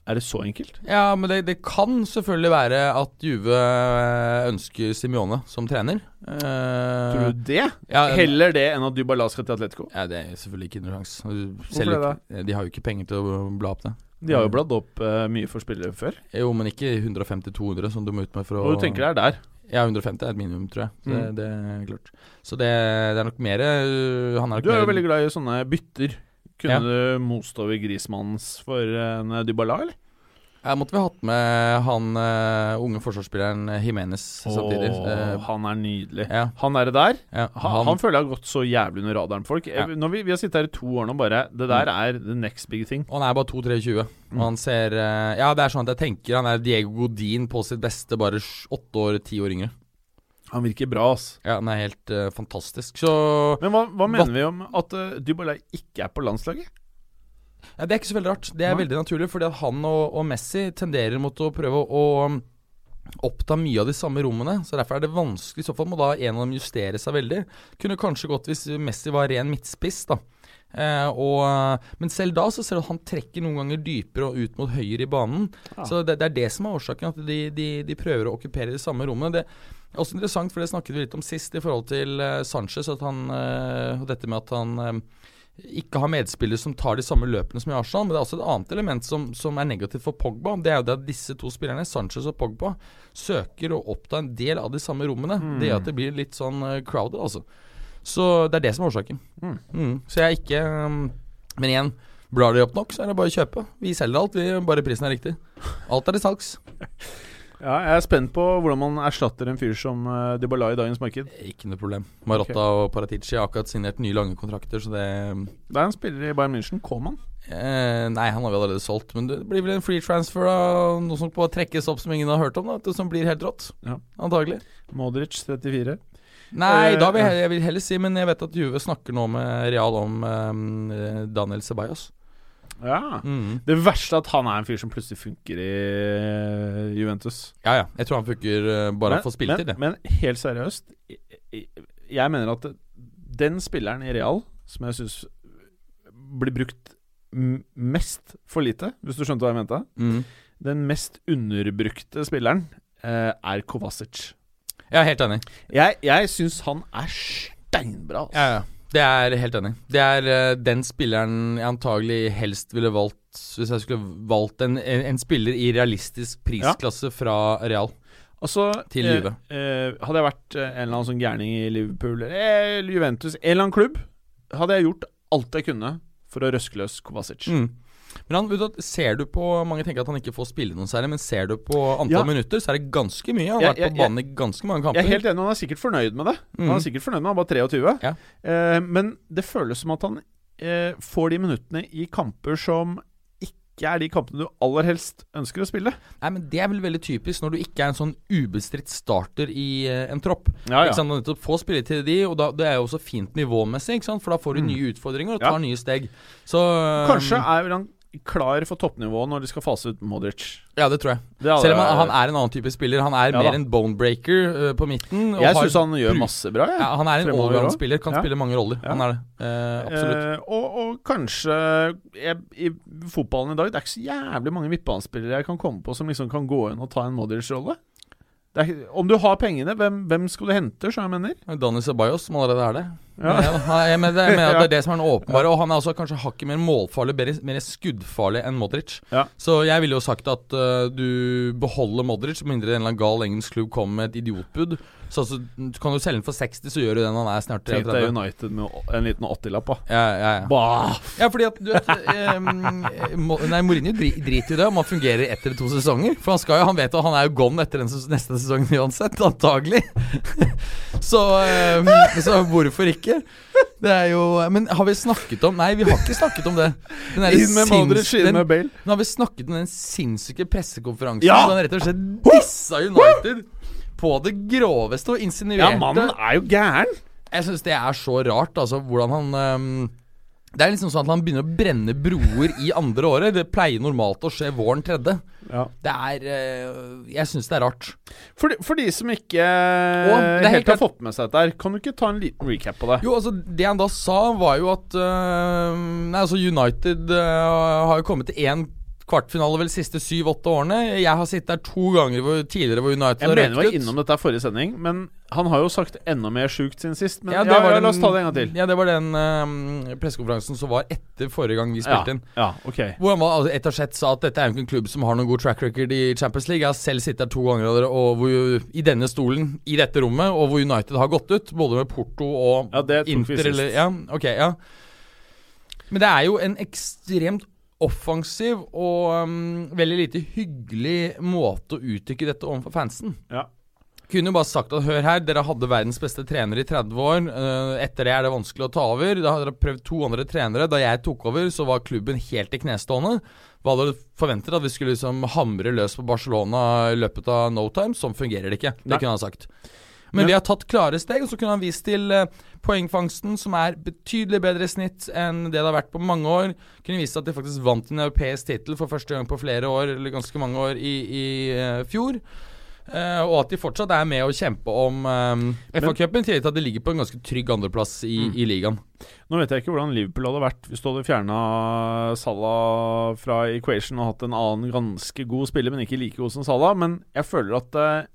Er det så enkelt? Ja, men det, det kan selvfølgelig være at Juve eh, ønsker Simione som trener. Eh, Tror du det? ja, Heller det enn at Dybala skal til Atletico? Ja, det er selvfølgelig ikke noen sjanse. Hvorfor det ikke- De har jo ikke penger til å bla opp det. De har jo bladd opp uh, mye for spillere før. Jo, men ikke 150-200 som du må ut med for å Og du tenker det er der? Ja, 150 er et minimum, tror jeg. Så det, Mm. det er klart. Så det, det er nok mer øh, Han er nok Du er jo veldig glad i sånne bytter. Kunne Ja. du most over Grismanns for en Dybala, eller? Ja, måtte vi hatt med han uh, unge forsvarsspilleren Jimenez samtidig. Åh, Eh, han er nydelig. ja, Han er det der. ja, Han, han, føler jeg har gått så jævlig under radaren folk. Ja. Eh, Når vi, vi har sittet her i to år nå, bare Det der er the next big thing. Og han er bare 2-23. Og Mm. han ser øh, Ja, det er sånn at jeg tenker han er Diego Godin på sitt beste, bare åtte år, ti år yngre. Han virker bra, ass. Ja, han er helt fantastisk. Så Men hva, hva mener vi om at uh, Dybala ikke er på landslaget? Ja, Det er ikke så veldig rart. Det er ja. veldig naturlig, fordi at han og, og Messi tenderer mot å prøve å å oppta mye av de samme rommene. Så Derfor er det vanskelig. I så fall må da en av dem justere seg veldig. Kunne kanskje gått hvis Messi var ren midtspiss, da. Eh, og, men selv da så ser du at han trekker noen ganger dypere og ut mot høyre i banen. Ja. Så det, det er det som er årsaken, at de, de, de prøver å okkupere de samme rommene. Det er også interessant, for det snakket vi litt om sist i forhold til eh, Sanchez, at han, eh, og dette med at han eh, ikke har medspillere som tar de samme løpene som i Arsenal. Men det er også et annet element som, som er negativt for Pogba. Det er jo det at disse to spillerne, Sanchez og Pogba, søker å oppta en del av de samme rommene. Mm. Det gjør at det blir litt sånn eh, crowded, altså. Så det er det som er årsaken. Mm. Mm. Så jeg er ikke um, Men igjen, blar de opp nok, så er det bare å kjøpe. Vi selger alt, vi, bare prisen er riktig. Alt er til salgs. [laughs] Ja, jeg er spent på hvordan man erstatter en fyr som uh, Dybala i dagens marked. Ikke noe problem. Marotta og Paratici har akkurat signert nye lange kontrakter, så det Det er en spiller i Bayern München, Coman. eh, Nei, han har vi allerede solgt, men det blir vel en free transfer av noe som bare trekkes opp som ingen har hørt om, da, som blir helt rått. Ja. Antagelig. Modric 34. Nei, Eh, da vil jeg, jeg vil heller si, men jeg vet at Juve snakker nå med Real om um, Daniel Ceballos. Ja. Mm. Det verste er at han er en fyr som plutselig funker i eh, Juventus. Ja ja, jeg tror han funker eh, bare men, for spilletid, men, men helt seriøst, jeg, mener at den spilleren i Real som jeg syns blir brukt mest for lite, hvis du skjønte hva jeg mente Mm. Den mest underbrukte spilleren eh, er Kovacic. Jeg er helt enig. Jeg, jeg syns han er steinbra. Altså. Ja, ja. Det er helt enig. Det er uh, den spilleren jeg antagelig helst ville valgt hvis jeg skulle valgt en, en, en spiller i realistisk prisklasse fra Real. Altså, Til eh, Juve. eh, hadde jeg vært eh, en eller annen sånn gærning i Liverpool eller Juventus, en eller annen klubb, hadde jeg gjort alt jeg kunne for å røske løs Kovacic. Mm. Men han, ser du på Mange tenker at han ikke får spille noen særlig, men ser du på antall Ja. minutter, så er det ganske mye. Han har vært på banen i ganske mange kamper. Jeg er helt enig, han er sikkert fornøyd med det. Han Mhm. er sikkert fornøyd med Han er bare 23. Ja. Eh, men det føles som at han eh, får de minuttene i kamper som ikke er de kampene du aller helst ønsker å spille. Nei, men Det er vel veldig typisk når du ikke er en sånn ubestridt starter i uh, en tropp. Ja, Ikke? Og Nettopp Få spille til de, og da, det er jo også fint nivåmessig, ikke for da får du Mm. nye utfordringer og Ja. tar nye steg. Så Kanskje um, er han klar for toppnivå når de skal fase ut Modric. Ja, det tror jeg. Det hadde- Selv om han, han er en annen type spiller. Han er Ja mer da. en bonebreaker uh, på midten. Jeg syns han gjør masse bra. ja, Han er en allround-spiller, kan spille mange roller. Han er det. Uh, absolutt. Uh, og, og kanskje jeg, I fotballen i dag Det er ikke så jævlig mange midtbanespillere jeg kan komme på som liksom kan gå inn og ta en Modric-rolle. Det er- Om du har pengene, hvem, hvem skal du hente, så jeg mener? Danny Ceballos, som allerede er det. Ja. Det, [laughs] jeg mener at det er det som er den åpenbare. Og han er også kanskje hakket mer målfarlig, mer, mer skuddfarlig enn Modric. Ja. Så jeg ville jo sagt at uh, du beholder Modric, med mindre en eller annen gal engelsk klubb kommer med et idiotbud. Så så, kan du selge den for 60, så gjør du det når han er snart Tenk deg United med en liten 80-lapp, da. Ja, ja, ja. Bah! ja, fordi at du vet eh, Nei, Mourinho dri, driter i det om han fungerer etter to sesonger. For han skal jo, han vet at han er jo gone etter den neste sesongen uansett, antagelig. [laughs] så, eh, så hvorfor ikke? Det er jo Men har vi snakket om Nei, vi har ikke snakket om det. Den Inn med Madrid, inn med Bale. Nå har vi snakket om den sinnssyke pressekonferansen Ja! Så han rett og slett dissa United på det groveste og insinuerte Ja, mannen er jo gæren! Jeg syns det er så rart, altså, hvordan han um, Det er liksom sånn at han begynner å brenne broer i andre året. Det pleier normalt å skje våren tredje. Ja. Det er eh, Jeg syns det er rart. For, de, for de som ikke er helt helt har fått med seg dette, her, kan du ikke ta en liten recap på det? Jo, altså Det han da sa, var jo at uh, Nei, altså United uh, har jo kommet til én kvartfinale vel siste syv-åtte årene. Jeg har sittet der to ganger hvor, tidligere hvor United Jeg har mener vi var ut. innom dette forrige sending, men han har jo sagt enda mer sjukt siden sist. Men ja, det ja, var la oss ta det en gang til. Ja, det var den uh, pressekonferansen som var etter forrige gang vi Ja, spilte inn. ja, ok. Hvor han var, altså, et og slett sa at dette er jo ikke en klubb som har noen god track record i Champions League. Jeg har selv sittet der to ganger og, hvor, i denne stolen, i dette rommet, og hvor United har gått ut. Både med Porto og Ja, det Inter eller Ja, ok, ja. Men det er jo en ekstremt offensiv og um, veldig lite hyggelig måte å uttrykke dette overfor fansen. Ja. Kunne jo bare sagt at hør her, dere hadde verdens beste trener i 30 år. Uh, etter det er det vanskelig å ta over. Da hadde dere prøvd to andre trenere. Da jeg tok over, så var klubben helt i knestående. Hva hadde du forventet? At vi skulle liksom hamre løs på Barcelona i løpet av no time? Sånn fungerer det ikke. Det Nei. kunne han sagt. Men vi har tatt klare steg, og så kunne han vist til eh, poengfangsten, som er betydelig bedre snitt enn det det har vært på mange år. Kunne vist at de faktisk vant en europeisk tittel for første gang på flere år, eller ganske mange år, i, i uh, fjor. Uh, og at de fortsatt er med å kjempe om um, FA-cupen, i tillegg til at de ligger på en ganske trygg andreplass i, Mm. i ligaen. Nå vet jeg ikke hvordan Liverpool hadde vært hvis du hadde fjerna Salah fra equation og hatt en annen ganske god spiller, men ikke like god som Salah. Men jeg føler at eh,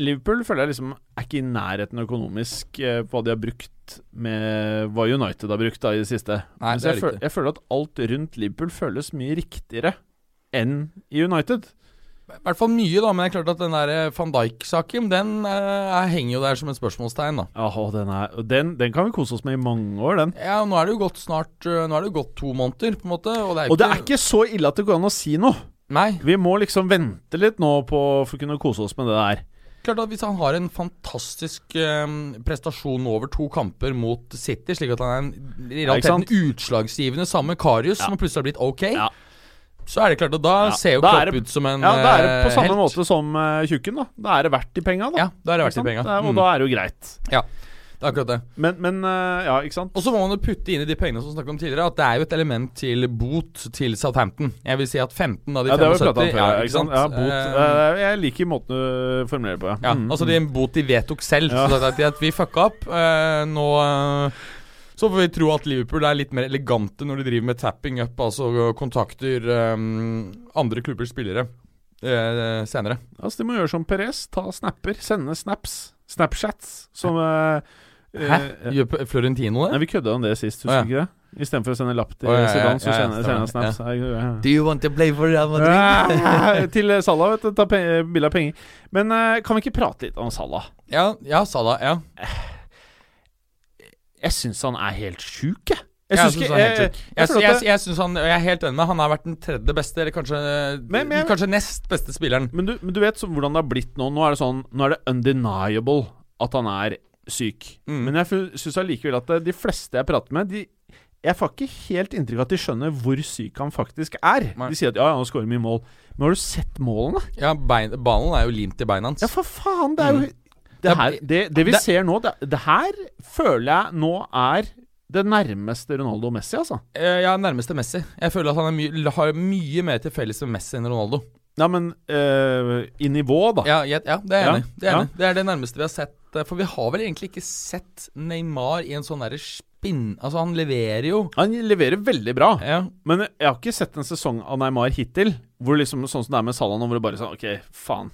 Liverpool føler jeg liksom er ikke i nærheten økonomisk eh, på hva de har brukt med hva United har brukt da i det siste. Nei, det er jeg, føl jeg føler at alt rundt Liverpool føles mye riktigere enn i United. I hvert fall mye, da, men det er klart at den der eh, van Dijk-saken, den eh, henger jo der som et spørsmålstegn, da. Ja, den, er, den, den kan vi kose oss med i mange år, den. Ja, nå er det jo gått snart eh, Nå er det jo gått to måneder, på en måte. Og det er, og ikke, det er ikke så ille at det går an å si noe. Nei. Vi må liksom vente litt nå på for å kunne kose oss med det der. Klart at Hvis han har en fantastisk um, prestasjon over to kamper mot City, slik at han er en, i Ja, realiteten utslagsgivende samme Karius, Ja. som plutselig har blitt ok, Ja. så er det klart at da Ja, ser jo Klopp det- ut som en Ja, Da er det på eh, samme helt. måte som uh, Tjukken, da. Da er det verdt de penga, da. Ja, da er det verdt de penga. Er- Og Mm. da er det jo greit. Det er akkurat det. Men, men eh, Ja, ikke sant? Og så må man jo putte inn i de pengene som vi snakket om tidligere, at det er jo et element til bot til Southampton. Jeg vil si at 15 av de Ja, det har vi 75 prata om før. ja, ikke sant? Ja, bot. Eh, jeg liker måten du formulerer på, ja. Ja, Mm, altså mm. det er en bot de vedtok selv. Ja. Så det er at vi fucka opp. Uh, nå uh, så får vi tro at Liverpool er litt mer elegante når de driver med tapping up, altså kontakter um, andre klubbers spillere uh, senere. Altså, de må gjøre som Perez. Ta snapper. Sende snaps. Snapchats. Som eh, Hæ? eh, Gjør Florentino det? Nei, vi kødda om det sist, husker ja. du ikke det? Istedenfor å sende lapp til oh, ja, ja, Zidane, så ja, ja, sender sender han snaps. Ja. Ja. Do you want to play for Real Madrid? til Salah, vet du. Ta bilde av penger. Men uh, kan vi ikke prate litt om Salah? Ja, ja, Salah. Ja. Jeg syns han er helt sjuk, jeg. Jeg syns han er helt jeg, sjuk. jeg, Jeg, jeg, jeg, synes han, jeg er helt enig med Han har vært den tredje beste, eller kanskje, Men- men- kanskje nest beste spilleren. men, du, men du vet så, hvordan det har blitt nå. Nå er det sånn Nå er det undeniable at han er syk. Mm. Men jeg syns allikevel at de fleste jeg prater med, de jeg får ikke helt inntrykk av at de skjønner hvor syk han faktisk er. Nei. De sier at ja, ja, han skårer mye mål. Men har du sett målene? Ja, bein, Ballen er jo limt i beina hans. Ja, for faen! Det er jo Mm. Det, her, det, det vi det- ser nå, det, her føler jeg nå er det nærmeste Ronaldo og Messi, altså. Eh, Ja, nærmeste Messi. Jeg føler at han my har mye mer til felles med Messi enn Ronaldo. Ja, men øh, i nivå, da. Ja, ja, ja det er jeg enig i. Ja. det er det nærmeste vi har sett. eh, For vi har vel egentlig ikke sett Neymar i en sånn derre spinn... Altså, han leverer jo. Han leverer veldig bra. Ja, Men jeg har ikke sett en sesong av Neymar hittil hvor liksom sånn som det er med Salah nå, hvor det bare sånn OK, faen.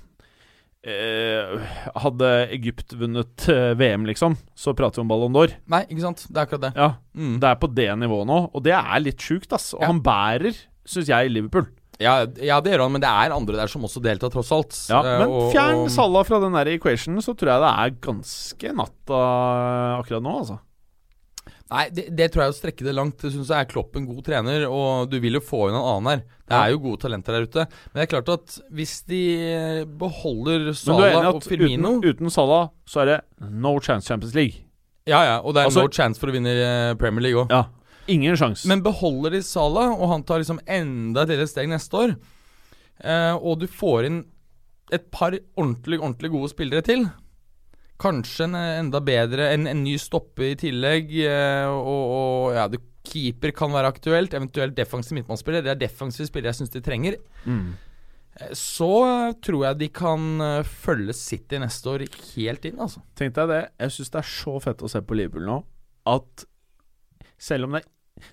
Eh, hadde Egypt vunnet eh, VM, liksom, så prater vi om Ballon d'Or. Nei, ikke sant. Det er akkurat det. Ja, Mm. det er på det nivået nå, og det er litt sjukt, ass. Og han bærer, syns jeg, Liverpool. Ja, ja, det gjør han, men det er andre der som også deltar, tross alt. Ja, Eh, men og- fjern og- Salah fra den der equationen, så tror jeg det er ganske natta akkurat nå, altså. Nei, det, det tror jeg er å strekke det langt. Jeg syns er Klopp en god trener, og du vil jo få inn en annen her. Det er jo gode talenter der ute. Men det er klart at hvis de beholder er Salah og Firmino uten, uten Salah så er det no chance Champions League? Ja, ja, og det er Altså- no chance for å vinne eh, Premier League òg. Ja. Ingen sjans. Men beholder de Sala, og han tar liksom enda et lite steg neste år, eh, og du får inn et par ordentlig, ordentlig gode spillere til Kanskje en eh, enda bedre En, en ny stoppe i tillegg, eh, og, og ja, du, keeper kan være aktuelt. Eventuelt defensiv midtbanespiller. Det er defensive spillere jeg syns de trenger. mm. Eh, Så tror jeg de kan eh, følge City neste år helt inn, altså. Tenk deg det. Jeg syns det er så fett å se på Liverpool nå at selv om det er,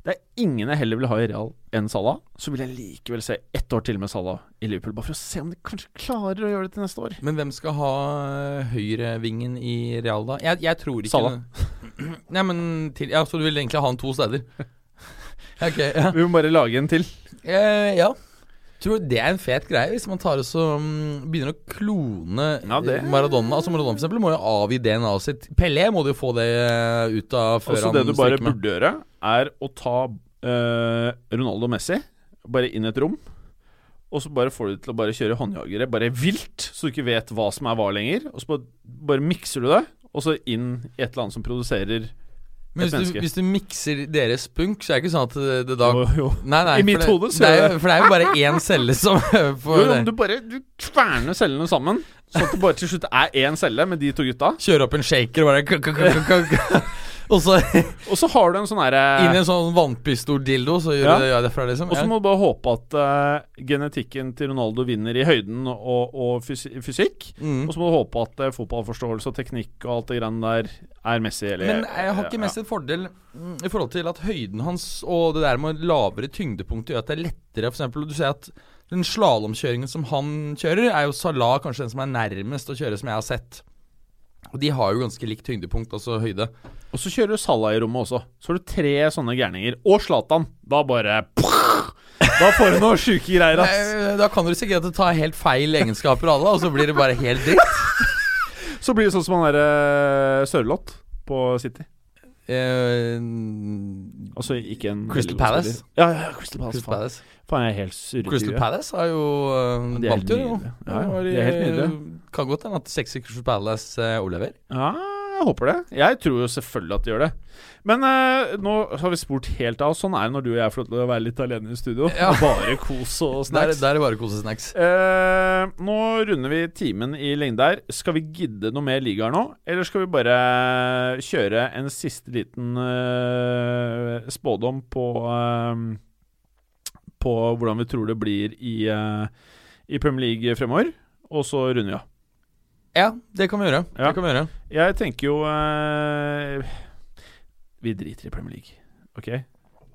det er ingen jeg heller vil ha i Real enn Salah, så vil jeg likevel se ett år til med Salah i Liverpool, bare for å se om de kanskje klarer å gjøre det til neste år. Men hvem skal ha eh, høyrevingen i Real, da? Jeg, jeg tror ikke Salah. [clears throat] Nei, men til, Ja, Så du vil egentlig ha han to steder? [laughs] ok, ja. Vi må bare lage en til. Eh, ja. Tror du det er en fet greie, hvis man tar og så mm, begynner å klone Ja, Maradona. Altså Maradona for eksempel må jo avgi DNA-et sitt. Pelé må du jo få det eh, ut av før Altså han Det du bare med. burde gjøre, er å ta uh, Ronaldo Messi bare inn i et rom. Og så bare får du til å bare kjøre håndjagere bare vilt, så du ikke vet hva som er hva lenger. Og så bare, bare mikser du det, og så inn i et eller annet som produserer Men hvis du, hvis du mikser deres punk, så er det ikke sånn at det, det da Jo, jo. Nei, nei, I mitt det, hode så gjør jo- For det er jo bare én celle som [laughs] får jo, det. du bare du kverner cellene sammen, sånn at det bare til slutt er én celle med de to gutta. Kjøre opp en shaker og bare [laughs] [laughs] Og så [laughs] Og så har du en sånn herre inn i en sånn vannpistol-dildo, så gjør Ja. du det derfra, liksom. Og så må du bare håpe at uh, genetikken til Ronaldo vinner i høyden og, og fysi fysikk. Mm. Og så må du håpe at uh, fotballforståelse og teknikk og alt det greiene der er Messi eller Men jeg har ikke mest en fordel mm, i forhold til at høyden hans og det der med lavere tyngdepunkt gjør at det er lettere. For eksempel, du ser at den slalåmkjøringen som han kjører, er jo Salah kanskje den som er nærmest å kjøre, som jeg har sett. Og de har jo ganske likt tyngdepunkt, altså høyde. Og så kjører du Salah i rommet også. Så har du tre sånne gærninger. Og Zlatan. Da bare [laughs] Da får du noe sjuke greier, ass. Nei, Da kan du risikere at du tar helt feil egenskaper av det, og så blir det bare helt dritt. [laughs] Så blir det sånn som han derre Sørloth på City. Eh, Altså ikke en Crystal Palace. Ja, ja, Crystal Palace. Crystal. Palace. Faen, jeg er helt surret Crystal. Palace har jo uh, er vant jo. nydelige. Ja, ja, de er helt nydelige. Kan godt hende at sexy Crystal Palace uh, overlever. Ja, jeg håper det. Jeg tror jo selvfølgelig at de gjør det. Men uh, nå har vi spurt helt av. Sånn er det når du og jeg får lov til å være litt alene i studio. Ja. Bare kos og [laughs] snacks. der er det bare kos og snacks. Uh, nå runder vi timen i lengde her. Skal vi gidde noe mer ligaer nå, eller skal vi bare kjøre en siste liten uh, spådom på eh, På hvordan vi tror det blir i, eh, i Premier League fremover, og så runder vi av. Ja, det kan vi gjøre. Ja. Det kan Vi gjøre Jeg tenker jo eh, Vi driter i Premier League, OK?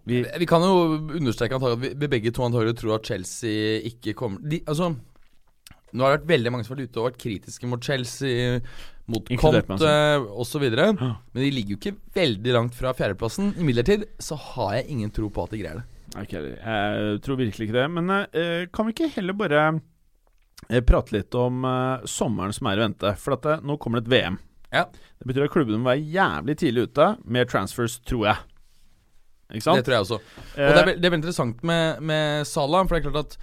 Vi, Vi kan jo understreke at vi, vi begge to antagelig tror at Chelsea ikke kommer de, Altså Nå har det vært veldig mange som har vært ute og vært kritiske mot Chelsea, mot Conte osv. Men de ligger jo ikke veldig langt fra fjerdeplassen. Imidlertid så har jeg ingen tro på at de greier det. Ikke heller. Jeg tror virkelig ikke det. Men eh, kan vi ikke heller bare eh, prate litt om eh, sommeren som er i vente? For at, eh, nå kommer det et VM. Ja. Det betyr at klubbene må være jævlig tidlig ute med transfers, tror jeg. Ikke Det tror jeg også. Og det er, ve- det er veldig interessant med, med Salah, for det er klart at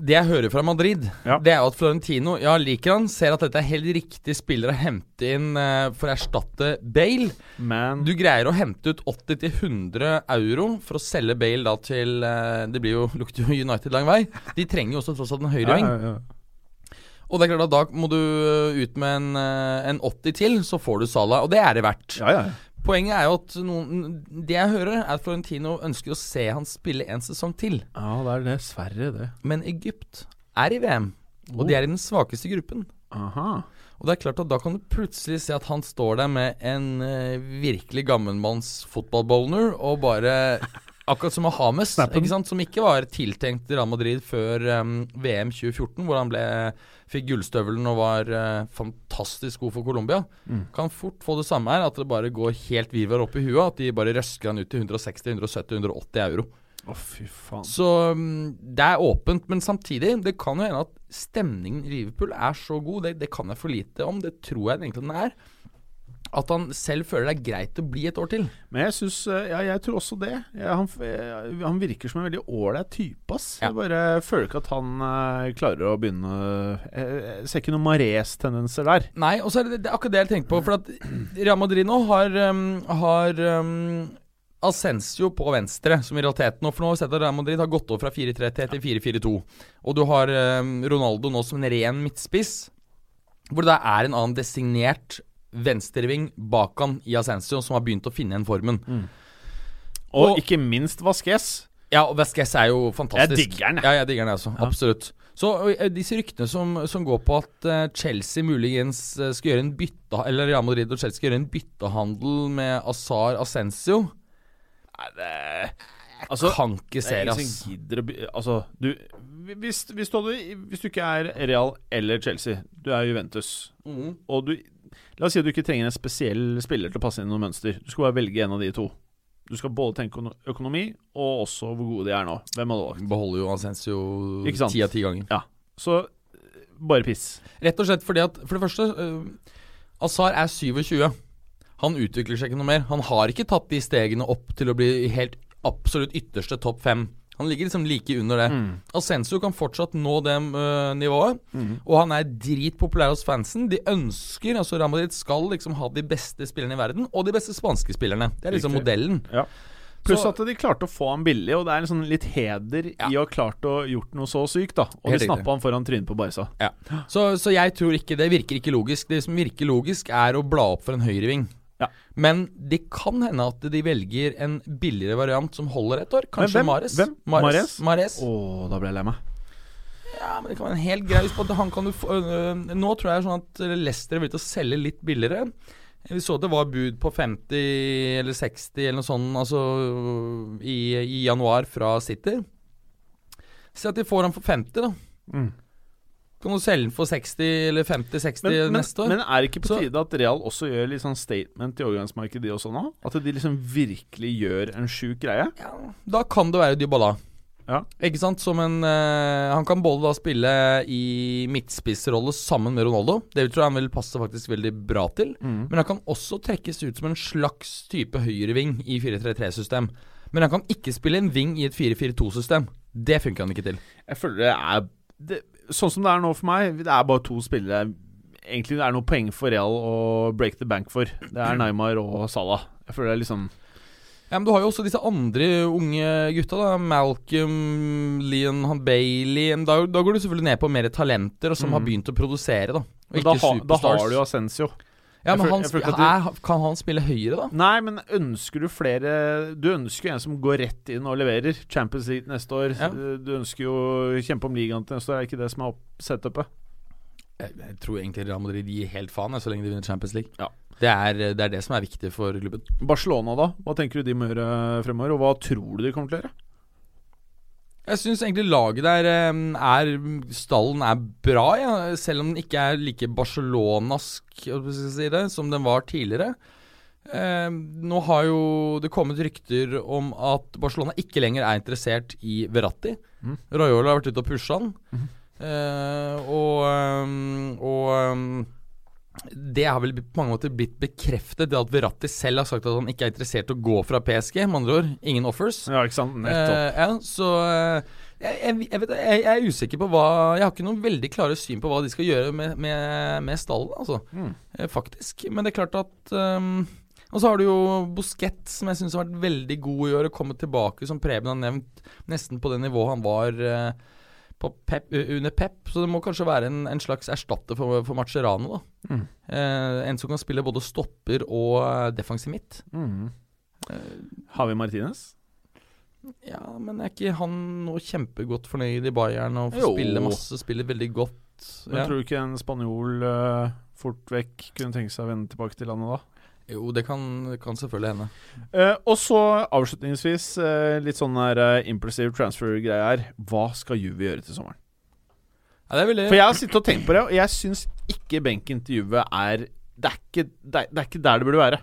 det jeg hører fra Madrid, Ja. det er jo at Florentino ja, liker han, ser at dette er helt riktig spiller å hente inn uh, for å erstatte Bale. men Du greier å hente ut 80-100 euro for å selge Bale da til uh, Det blir jo, lukter jo United lang vei. De trenger jo også tross alt en høyreving. ja, ja. Og det er klart at da må du ut med en, eh, en 80 til, så får du Salah. Og det er det verdt. ja, ja. Poenget er jo at noen, det jeg hører, er at Florentino ønsker å se han spille en sesong til. ja, det er dessverre det. Men Egypt er i VM, og de er i den svakeste gruppen. Aha. Og det er klart at da kan du plutselig se at han står der med en uh, virkelig gammelmanns fotballbowler og bare Akkurat som Hames, ikke sant? som ikke var tiltenkt Real Madrid før um, VM 2014, hvor han ble, fikk gullstøvelen og var uh, fantastisk god for Colombia. Mm. Kan fort få det samme her, at det bare går helt virvar opp i huet. At de bare røsker han ut til 160, 170, 180 euro. Å, fy faen. Så um, det er åpent, men samtidig, det kan jo hende at stemningen i Liverpool er så god. Det, det kan jeg for lite om, det tror jeg egentlig den er. At han selv føler det er greit å bli et år til. Men jeg syns Ja, jeg tror også det. Ja, han, eh, han virker som en veldig ålreit type, ass. Ja. Jeg bare føler ikke at han eh, klarer å begynne Jeg, jeg ser ikke noen Mares-tendenser der. Nei, og så er det, det er akkurat det jeg tenkte på. For at Real Madrid nå har, um, har um, Ascencio på venstre, som i realiteten nå For nå har vi sett at Real Madrid har gått over fra 4-3 til 4-4-2. Og du har um, Ronaldo nå som en ren midtspiss, hvor det er en annen designert venstreving bak han i Ascencio, som har begynt å finne igjen formen. Og, Og- ikke minst Vasques. Ja, og Vasquez er jo fantastisk. Jeg digger den, jeg. Ja, jeg digger den, også. Ja. Absolutt. Så disse ryktene som, som går på at Chelsea muligens skal gjøre en bytte Eller Real Madrid og Chelsea skal gjøre en byttehandel med Azar Ascencio Nei, det Altså, kan ikke se det, ass. gidder. Altså, du hvis, hvis, du hvis du ikke er Real eller Chelsea, du er Juventus, mm. og du La oss si at du ikke trenger en spesiell spiller til å passe inn i noe mønster. Du skal bare velge en av de to. Du skal både tenke økono- økonomi og også hvor gode de er nå. Hvem hadde valgt? Beholder jo sant? ti av ti ganger. Ja. Så bare piss. Rett og slett fordi at For det første uh, Azar er 27. Han utvikler seg ikke noe mer. Han har ikke tatt de stegene opp til å bli helt absolutt ytterste topp fem. Han ligger liksom like under det. Mm. Ascenso kan fortsatt nå det uh, nivået, og han er dritpopulær hos fansen. De ønsker, altså Real Madrid skal liksom ha de beste spillerne i verden, og de beste spanske spillerne. Det er liksom Riktig. modellen. Ja. Pluss at de klarte å få han billig, og det er en sånn litt heder Ja. i å ha klart å gjort noe så sykt, da. Og Helt de snappa han foran trynet på Barca. Ja. Så, så jeg tror ikke det virker ikke logisk. Det som virker logisk, er å bla opp for en høyreving. Ja. Men det kan hende at de velger en billigere variant som holder et år. Kanskje hvem? Mares. Hvem? Mares. Mares. Å, da ble jeg lei meg. Ja, men det kan være en helt grei på at han kan du få øh, Nå tror jeg sånn at Leicester er villig til å selge litt billigere. Vi så det var bud på 50 eller 60 eller noe sånt altså, i, i januar fra City. Si at de får han for 50, da. Mm. Kan du selge den for 60 eller 50-60 Men, men, neste år? men er det ikke på tide at Real også gjør litt sånn statement i overgangsmarkedet, de også nå? At de liksom virkelig gjør en sjuk greie? ja, da kan det være Dybala. Ja. Ikke sant? Som en eh, Han kan både da spille i midtspissrolle sammen med Ronaldo. Det tror jeg han vil passe faktisk veldig bra til. Mm. Men han kan også trekkes ut som en slags type høyreving i 4-3-3-system. Men han kan ikke spille en ving i et 4-4-2-system. Det funker han ikke til. Jeg føler det er det, Sånn som det er nå for meg, det er bare to spillere Egentlig det er noe poeng for Real å break the bank for. Det er Neymar og Salah. Jeg føler det er liksom Ja, Men du har jo også disse andre unge gutta. da Malcolm, Leon han Bailey da, da går du selvfølgelig ned på mer talenter, og som Mm. har begynt å produsere. da Og da, ha, da har du jo Ascencio. Ja, men han, jeg jeg, er, Kan han spille høyere, da? Nei, men ønsker du flere Du ønsker jo en som går rett inn og leverer. Champions League neste år. Ja. Du ønsker jo å kjempe om ligaen til neste år. Er ikke det som er setupet? Jeg, jeg tror egentlig Real Madrid gir helt faen så lenge de vinner Champions League. Ja. Det, er, det er det som er viktig for klubben. Barcelona, da? Hva tenker du de må gjøre fremover? Og hva tror du de kommer til å gjøre? Jeg syns egentlig laget der eh, er Stallen er bra, ja, selv om den ikke er like barcelonask si det, som den var tidligere. Eh, nå har jo det kommet rykter om at Barcelona ikke lenger er interessert i Verratti. Mm. Royal har vært ute og pusha han. Mm. Eh, og um, og um, det har vel på mange måter blitt bekreftet, det at Verratti selv har sagt at han ikke er interessert i å gå fra PSG. Med andre ord, ingen offers. Ja, ikke sant? Nettopp. Uh, ja, så uh, jeg, jeg, vet, jeg, jeg er usikker på hva Jeg har ikke noen veldig klare syn på hva de skal gjøre med, med, med stallen, altså. Mm. Uh, faktisk. Men det er klart at um, Og så har du jo Busquet, som jeg syns har vært veldig god i år. å kommet tilbake, som Preben har nevnt, nesten på det nivået han var eh, pep, under Pep. Så det må kanskje være en, en slags erstatter for, for Marcerano. da. Mm. Eh, en som kan spille både stopper og eh, defensiv midt. Mm. Eh, Har vi Martinez? ja, men er ikke han nå kjempegodt fornøyd i Bayern og får spille masse, spiller veldig godt? Men Ja. tror du ikke en spanjol uh, fort vekk kunne tenke seg å vende tilbake til landet da? Jo, det kan, kan selvfølgelig hende. Eh, og så avslutningsvis, eh, litt sånn der uh, impulsive transfer-greie her. Hva skal Juve gjøre til sommeren? Ja, det er veldig For jeg har sittet og tenkt på det, og jeg syns ikke benken til Juve er det er, ikke, det, det er ikke der det burde være.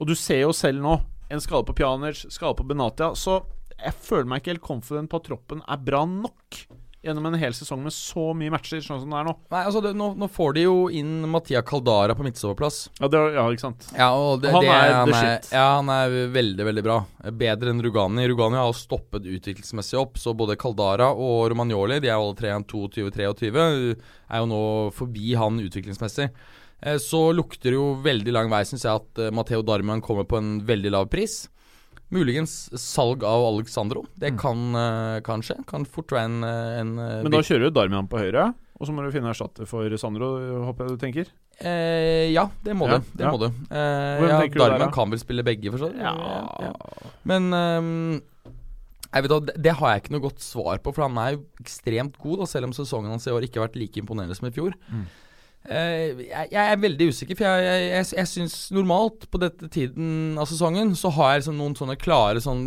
Og du ser jo selv nå, en skade på Pjanic, skade på Benatia, så jeg føler meg ikke helt confident på at troppen er bra nok gjennom en hel sesong med så mye matcher, sånn som det er nå. Nei, altså det, nå, nå får de jo inn Matia Caldara på Midtsoverplass Ja, det, ja ikke sant? Ja, det, Han det, er han er, shit. ja, han er veldig, veldig bra. Bedre enn Rugani. Rugani har stoppet utviklingsmessig opp, så både Caldara og Romagnoli, de er jo alle tre 22-23, er jo nå forbi han utviklingsmessig. Eh, Så lukter det jo veldig lang vei, syns jeg, at Matheo Matteo Darmian kommer på en veldig lav pris. Muligens salg av Alexandro. Det kan, eh, kan skje. Kan fort være en, eh, en eh, Men da kjører du Darmian på høyre, og så må du finne erstatter for Sandro, håper jeg du tenker? Eh, ja, det må Ja, du. Det ja. må du. Eh, ja, Darmian der, kan vel spille begge, for så vidt. Men um, jeg vet, det, det har jeg ikke noe godt svar på, for han er jo ekstremt god, da, selv om sesongen hans i år ikke har vært like imponerende som i fjor. Mm. Eh, jeg, er veldig usikker, for jeg, jeg, jeg, jeg syns normalt på dette tiden av sesongen så har jeg liksom noen sånne klare sånn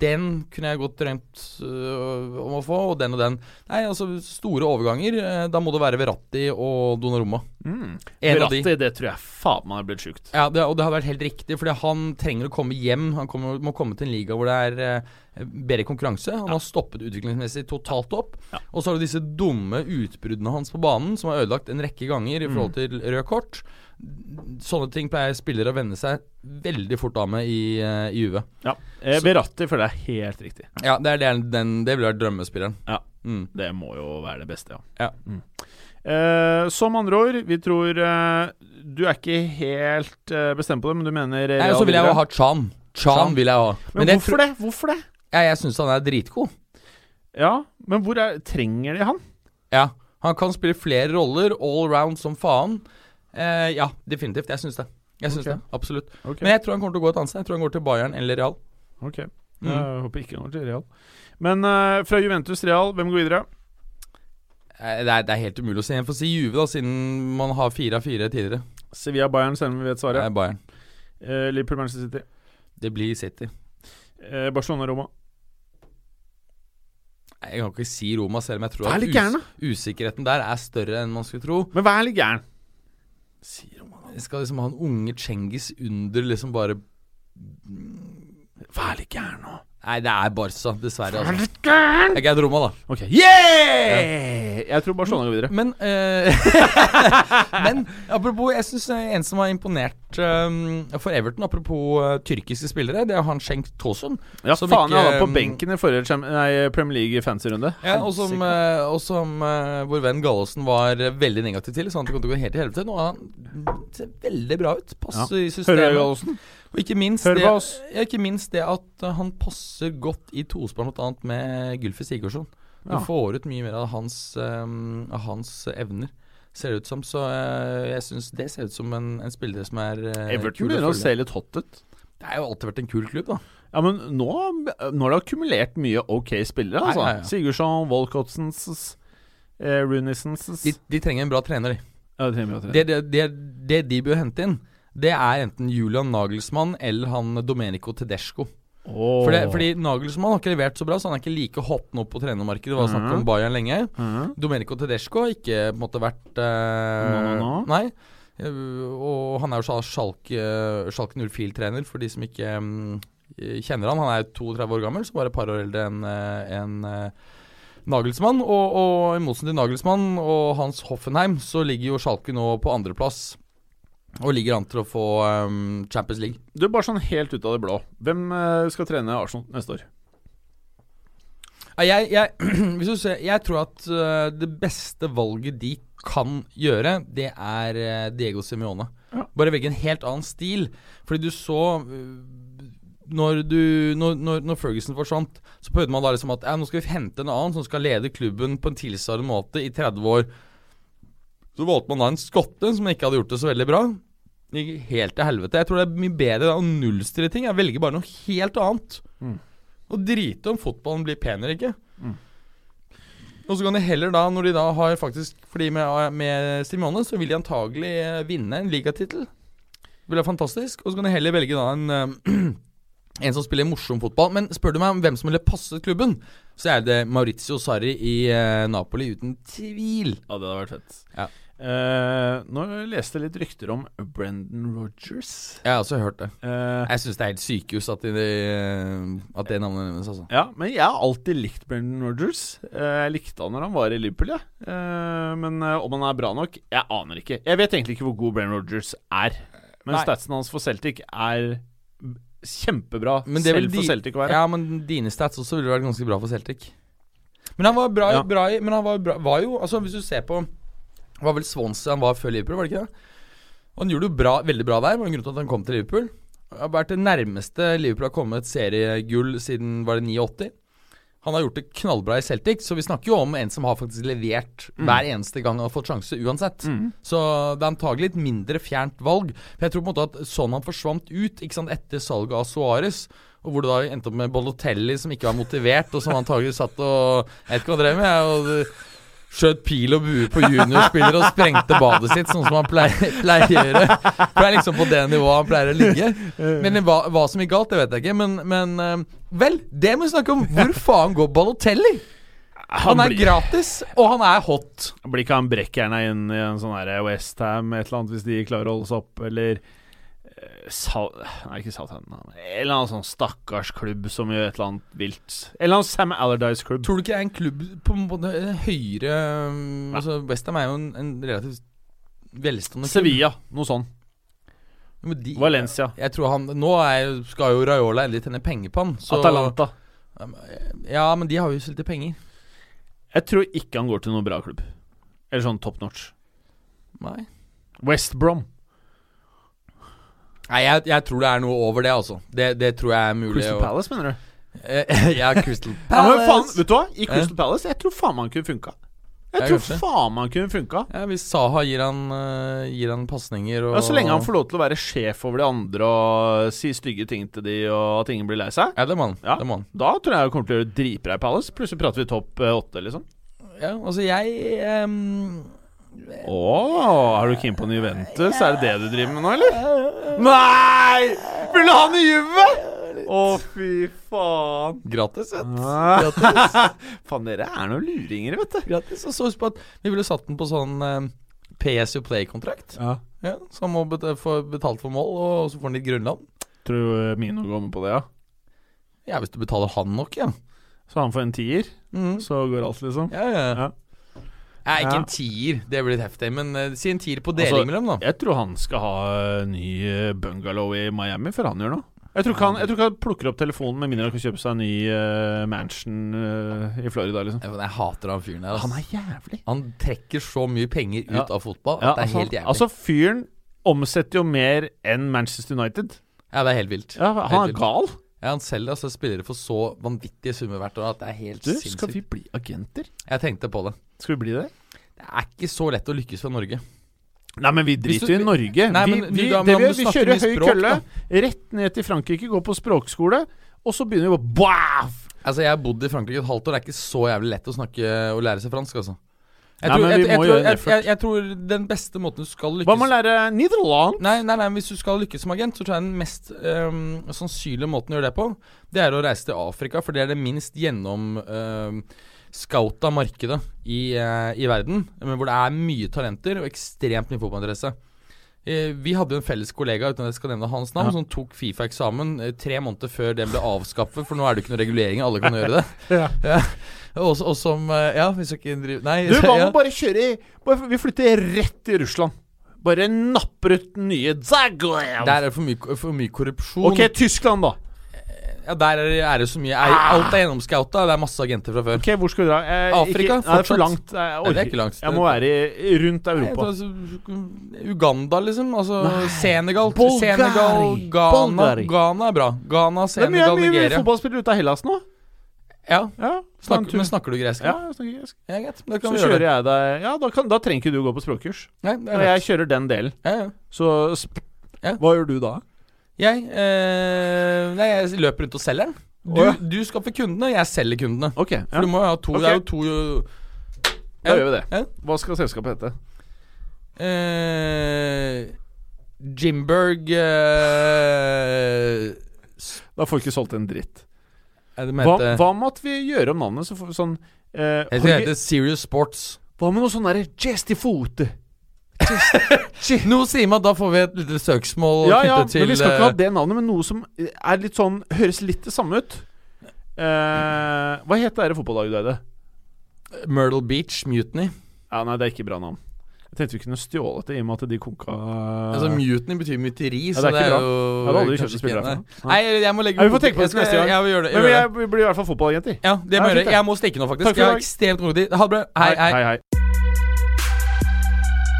Den kunne jeg godt drømt øh, om å få, og den og den. Nei, altså store overganger. eh, da må det være Verratti og Donnarumma. Mm. En de. Verratti, det tror jeg faen meg har blitt sjukt. Ja, det, og det har vært helt riktig, fordi han trenger å komme hjem. Han kommer, må komme til en liga hvor det er eh, bedre konkurranse. Han har stoppet utviklingsmessig totalt opp. Ja. Og så har du disse dumme utbruddene hans på banen, som har ødelagt en rekke ganger i Mm. forhold til rød kort. Sånne ting pleier spillere å venne seg veldig fort av med i, eh, i UV. Ja. Beratti Verratti føler jeg er helt riktig. Ja, det er den, det vil være drømmespilleren. Ja. Mm. Det må jo være det beste, ja. Ja. Mm. Eh, som andre ord, vi tror eh, Du er ikke helt eh, bestemt på det, men du mener Nei, så vil jeg jo ha Chan. Chan Chan. vil jeg ha. Men, men hvorfor det? Hvorfor det? Jeg, jeg syns han er dritgod. Ja, men hvor er Trenger de han? Ja, han kan spille flere roller, all round som faen. Eh, ja, definitivt. Jeg syns det. Jeg synes okay. det, Absolutt. Okay. Men jeg tror han kommer til å gå et annet sted. Jeg tror han går til Bayern eller Real. ok Mm. Jeg håper ikke han går til Real. Men uh, fra Juventus Real, hvem går videre? Eh, det, er, det er helt umulig å si. Jeg får si Juve, da, siden man har fire av fire tidligere. Sevilla Bayern, selv om vi vet Det svaret. er Bayern. Eh, Liverpool Manchester City. Det blir City. Barcelona Roma. Jeg kan ikke si Roma, selv om jeg tror at gæren, usikkerheten der er større enn man skulle tro. Men vær litt gæren. Si Roma, da. Skal liksom ha en unge Cengiz under liksom bare Vær litt gæren nå. Nei, det er Barca, dessverre. Altså. Jeg er Roma, da. Ok, yeah! Jeg tror Barcelona går videre. Men eh, [laughs] Men apropos, jeg syns en som har imponert um, for Everton, apropos uh, tyrkiske spillere, det er han Schenk Tosun. Ja, som faen, jeg han var på um, benken i forrige nei, Premier League fancy-runde. Ja, og som, uh, og som uh, vår venn Gallosen var veldig negativ til, så han det kom til å gå helt i helvete. Nå han ser veldig bra ut. Passer i systemet. Hører du. Gallosen? Og ikke minst, Hør det, på oss. ikke minst det at eh, han passer godt i tospar, bl.a. med Gylfi Sigurdsson. Du Ja. får ut mye mer av hans, um, av hans evner, ser det ut som. Så eh, jeg syns det ser ut som en, en spiller som er uh, Everton begynner å se litt hot ut. Det har jo alltid vært en kul klubb, da. Ja, men nå, nå har det akkumulert mye ok spillere, altså. Nei, ja, ja. Sigurdsson, Walcottsons, eh, Runisons De, de trenger en bra trener, de. Ja, det trenger en bra trener. Det, det, det, det de bør hente inn, det er enten Julian Nagelsmann eller han Domenico Tedesco. Oh. Fordi, fordi Nagelsmann har ikke levert så bra, så han er ikke like hot nå på trenermarkedet. Det var snakk om Mhm. Bayern lenge. Mhm. Domenico Tedesco har ikke på en måte vært eh, no, no, no. Nei. Eh, og han er jo Schal- Schalke, Schalke 04-trener, for de som ikke um, kjenner han. Han er jo 32 år gammel, så bare et par år eldre enn en, eh, Nagelsmann. Og, og i motsetning til Nagelsmann og Hans Hoffenheim, så ligger jo Schalke nå på andreplass. Og ligger an til å få um, Champions League. Du, bare sånn helt ut av det blå. Hvem uh, skal trene Arsenal neste år? Jeg, jeg, [clears throat] ser, jeg tror at uh, det beste valget de kan gjøre, det er uh, Diego Simione. Ja. Bare velge en helt annen stil. Fordi du så når, du, når, når, når Ferguson forsvant, så prøvde man da liksom at ja, nå skal vi hente en annen som skal lede klubben på en tilsvarende måte i 30 år. Så valgte man da en skotte som ikke hadde gjort det så veldig bra. Det gikk helt til helvete. Jeg tror det er mye bedre da å nullstille ting. Jeg velger bare noe helt annet. Mm. Og drite om fotballen blir pen eller ikke. Mm. Og så kan de heller da, når de da har faktisk Fordi med, med Simone, så vil de antagelig eh, vinne en ligatittel. Det vil være fantastisk. Og så kan de heller velge da en eh, [clears throat] En som spiller morsom fotball. Men spør du meg om hvem som ville passet klubben, så er det Maurizio Sarri i eh, Napoli, uten tvil. Ja, det hadde vært fett. Ja. Eh, nå leste jeg litt rykter om Brendan Rogers. Jeg har også hørt det. Uh, Jeg syns det er helt sykehus at, de, at det navnet nevnes, altså. ja, men jeg har alltid likt Brendan Rogers. Uh, jeg likte han når han var i Liverpool, ja. Eh, men eh, om han er bra nok, jeg aner ikke. Jeg vet egentlig ikke hvor god Brendan Rogers er. Men Nei. statsen hans for Celtic er kjempebra, Men det vel selv for Celtic å være. Ja, men dine stats også ville vært ganske bra for Celtic. Men han var bra, Ja. bra i Men han var, bra, var jo Altså, hvis du ser på Det var vel Swansea han var før Liverpool, var det ikke det? Og han gjorde det bra, veldig bra der. Var en grunn til at han kom til Liverpool. Det har vært det nærmeste Liverpool har kommet seriegull siden var det 89. Han har gjort det knallbra i Celtic, så vi snakker jo om en som har faktisk levert hver eneste gang han har fått sjanse, uansett. Mm. Så det er antagelig et mindre fjernt valg. For jeg tror på en måte at sånn han forsvant ut ikke sant, etter salget av Suárez, og hvor det da endte opp med Bolotelli som ikke var motivert, og som antagelig satt og Jeg vet ikke hva han drev med. og Skjøt pil og bue på juniorspillere og sprengte badet sitt, sånn som han pleier, pleier å gjøre. For det er liksom på det nivået han pleier å ligge. Men hva, hva som gikk galt, det vet jeg ikke. Men, men eh, vel, det må vi snakke om. Hvor faen går Balotelli? Han er blir- gratis, og han er hot. Blir ikke han brekkjerna inn i en sånn Westham et eller annet hvis de klarer å holde seg opp, eller eh, Sal Nei, ikke Southampton. En eller annen sånn stakkars klubb som gjør et eller annet vilt. En eller annen Sam Allardyce-klubb. Tror du ikke det er en klubb på en måte høyere um, Altså Westham er jo en, en relativt velstående klubb. Sevilla, noe sånn. De- Valencia. Jeg tror han Nå er, skal jo Raiola endelig tjene penger på han. Så, Atalanta. Ja, men de har jo stilt til penger. Jeg tror ikke han går til noen bra klubb. Eller sånn top notch. Nei. West Brom. Nei, jeg, jeg tror det er noe over det, altså. Det, det tror jeg er mulig. Crystal å- Palace, mener du? Eh, [laughs] ja, Crystal [laughs] Ja, men faen, Palace. vet du hva? I Crystal Palace, jeg tror faen man kunne funka. Jeg tror faen man kunne funka. Ja, Hvis Saha gir han, uh, gir han pasninger og Ja, så lenge han får lov til å være sjef over de andre og si stygge ting til de, og at ingen blir lei seg. Ja, det må han. Ja. Det må han. Da tror jeg jeg kommer til å gjøre dritbra i Palace. Plutselig prater vi topp eh, åtte, liksom. Ja, altså, jeg ehm, Å, er du keen på en Juventus? Er det det du driver med nå, eller? Nei! Vil du ha en Juve? Å, fy faen. Gratis, vet. Ah. [laughs] faen, dere er noen luringer, vet du. Gratis. Og så husk på at vi ville satt den på sånn eh, PS You Play-kontrakt. Ja. Ja, så han må bet få betalt for mål, og så får han litt grunnland. Tror du Mino går med på det, ja? Ja, hvis du betaler han nok, ja. Så han får en tier, Mm. så går alt, liksom. Ja, ja. Ja. Ja, ikke Ja. en tier, det blir litt heftig, men uh, si en tier på deling Altså, mellom, da. Jeg tror han skal ha eh, ny eh, bungalow i Miami før han gjør noe. Jeg tror ikke han, jeg tror ikke han plukker opp telefonen med mindre han kan kjøpe seg en ny uh, mansion uh, i Florida. liksom Jeg, jeg hater han fyren der. Altså. Han er jævlig. Han trekker så mye penger ut Ja. av fotball at Ja, det er altså, helt jævlig. altså, fyren omsetter jo mer enn Manchester United. ja, det er helt vilt. Ja, Helt Han er vilt. gal. Ja, han selger altså spillere for så vanvittige summer hvert år at det er helt Du, sinnssykt. skal vi bli agenter? Jeg tenkte på det. Skal vi bli det? Det er ikke så lett å lykkes fra Norge. Nei, men vi du- driter jo i Norge. Nei, vi, men vi, du da- vi, vi kjører høy språk, kølle da. rett ned til Frankrike, går på språkskole, og så begynner vi å! Altså, Jeg har bodd i Frankrike et halvt år. Det er ikke så jævlig lett å snakke og lære seg fransk, altså. Jeg tror den beste måten du skal lykkes Hva med å lære Nederland? Nei, nei, nei, hvis du skal lykkes som agent, så tror jeg den mest um, sannsynlige måten å gjøre det på, det er å reise til Afrika, for det er det minst gjennom um, scouta markedet i, uh, i verden, hvor det er mye talenter og ekstremt mye fotballinteresse. Eh, Vi hadde jo en felles kollega uten at jeg skal nevne hans navn, Ja. som tok Fifa-eksamen eh, tre måneder før den ble avskaffet, for nå er det ikke noe regulering, alle kan gjøre det. [laughs] Ja. Ja. Og, og som eh, Ja, hvis du ikke driver Nei, Du, hva [laughs] med bare kjøre i bare, Vi flytter rett til Russland. Bare napper ut nye Zagoyev. Der er det for mye, for mye korrupsjon. Ok, Tyskland, da. Ja, Der er, er det så mye er, Alt er gjennomscouta, det er masse agenter fra før. Ok, Hvor skal vi dra? Eh, Afrika, ikke, nei, det er for langt. Jeg, Nei, det er ikke langt. jeg må være i, rundt Nei, Europa. altså, Uganda, liksom. Altså Nei. Senegal, Bulgari. Senegal Ghana. Bulgari. Ghana er bra. Ghana, Senegal, Nigeria. Det er mye, mye, Nigeria. fotballspillere ute av Hellas nå. Ja, Ja, Snakker, men snakker du gresk? ja, jeg snakker gresk. Ja, greit. Da Så kan kjører det. jeg deg Ja, da, kan, da trenger ikke du gå på språkkurs. Nei, det er jeg kjører den delen. Ja, ja. Så sp Ja. Hva gjør du da? Jeg, eh, nei, jeg løper rundt og selger den. Du, Å, ja. du skaffer kundene, jeg selger kundene. Ok, ja. For du må jo ha to. Det er jo to da gjør vi det. Ja. Hva skal selskapet hete? Eh, Jimberg eh, Da får vi ikke solgt en dritt. Er det Hva, hva måtte vi gjøre om navnet? Så får vi sånn eh, Jeg tror det heter Serious Sports. Hva med noe sånn derre Gestifote? [laughs] Noe sier meg at da får vi et lite søksmål Ja, ja, til men vi skal ikke ha eh, det navnet, men noe som er litt sånn Høres litt det samme ut. Eh, hva het det fotballaget du eide? Myrtle Beach Mutiny. Ja, nei, det er ikke bra navn. Jeg tenkte vi kunne stjålet det i og med at de konka Altså Mutiny betyr mytteri, Ja, så det er det er jo Jeg hadde aldri kjøpt spillere herfra. Nei, jeg må legge Ja, vi får tenke på det neste gang. Jeg vi gjør det. Men gjøre jeg blir i hvert fall fotballjenter. Ja, det må Ja, jeg gjøre. Jeg må stikke nå, faktisk. Jeg har ekstremt god tid. Ha det bra. Hei, hei. hei, hei.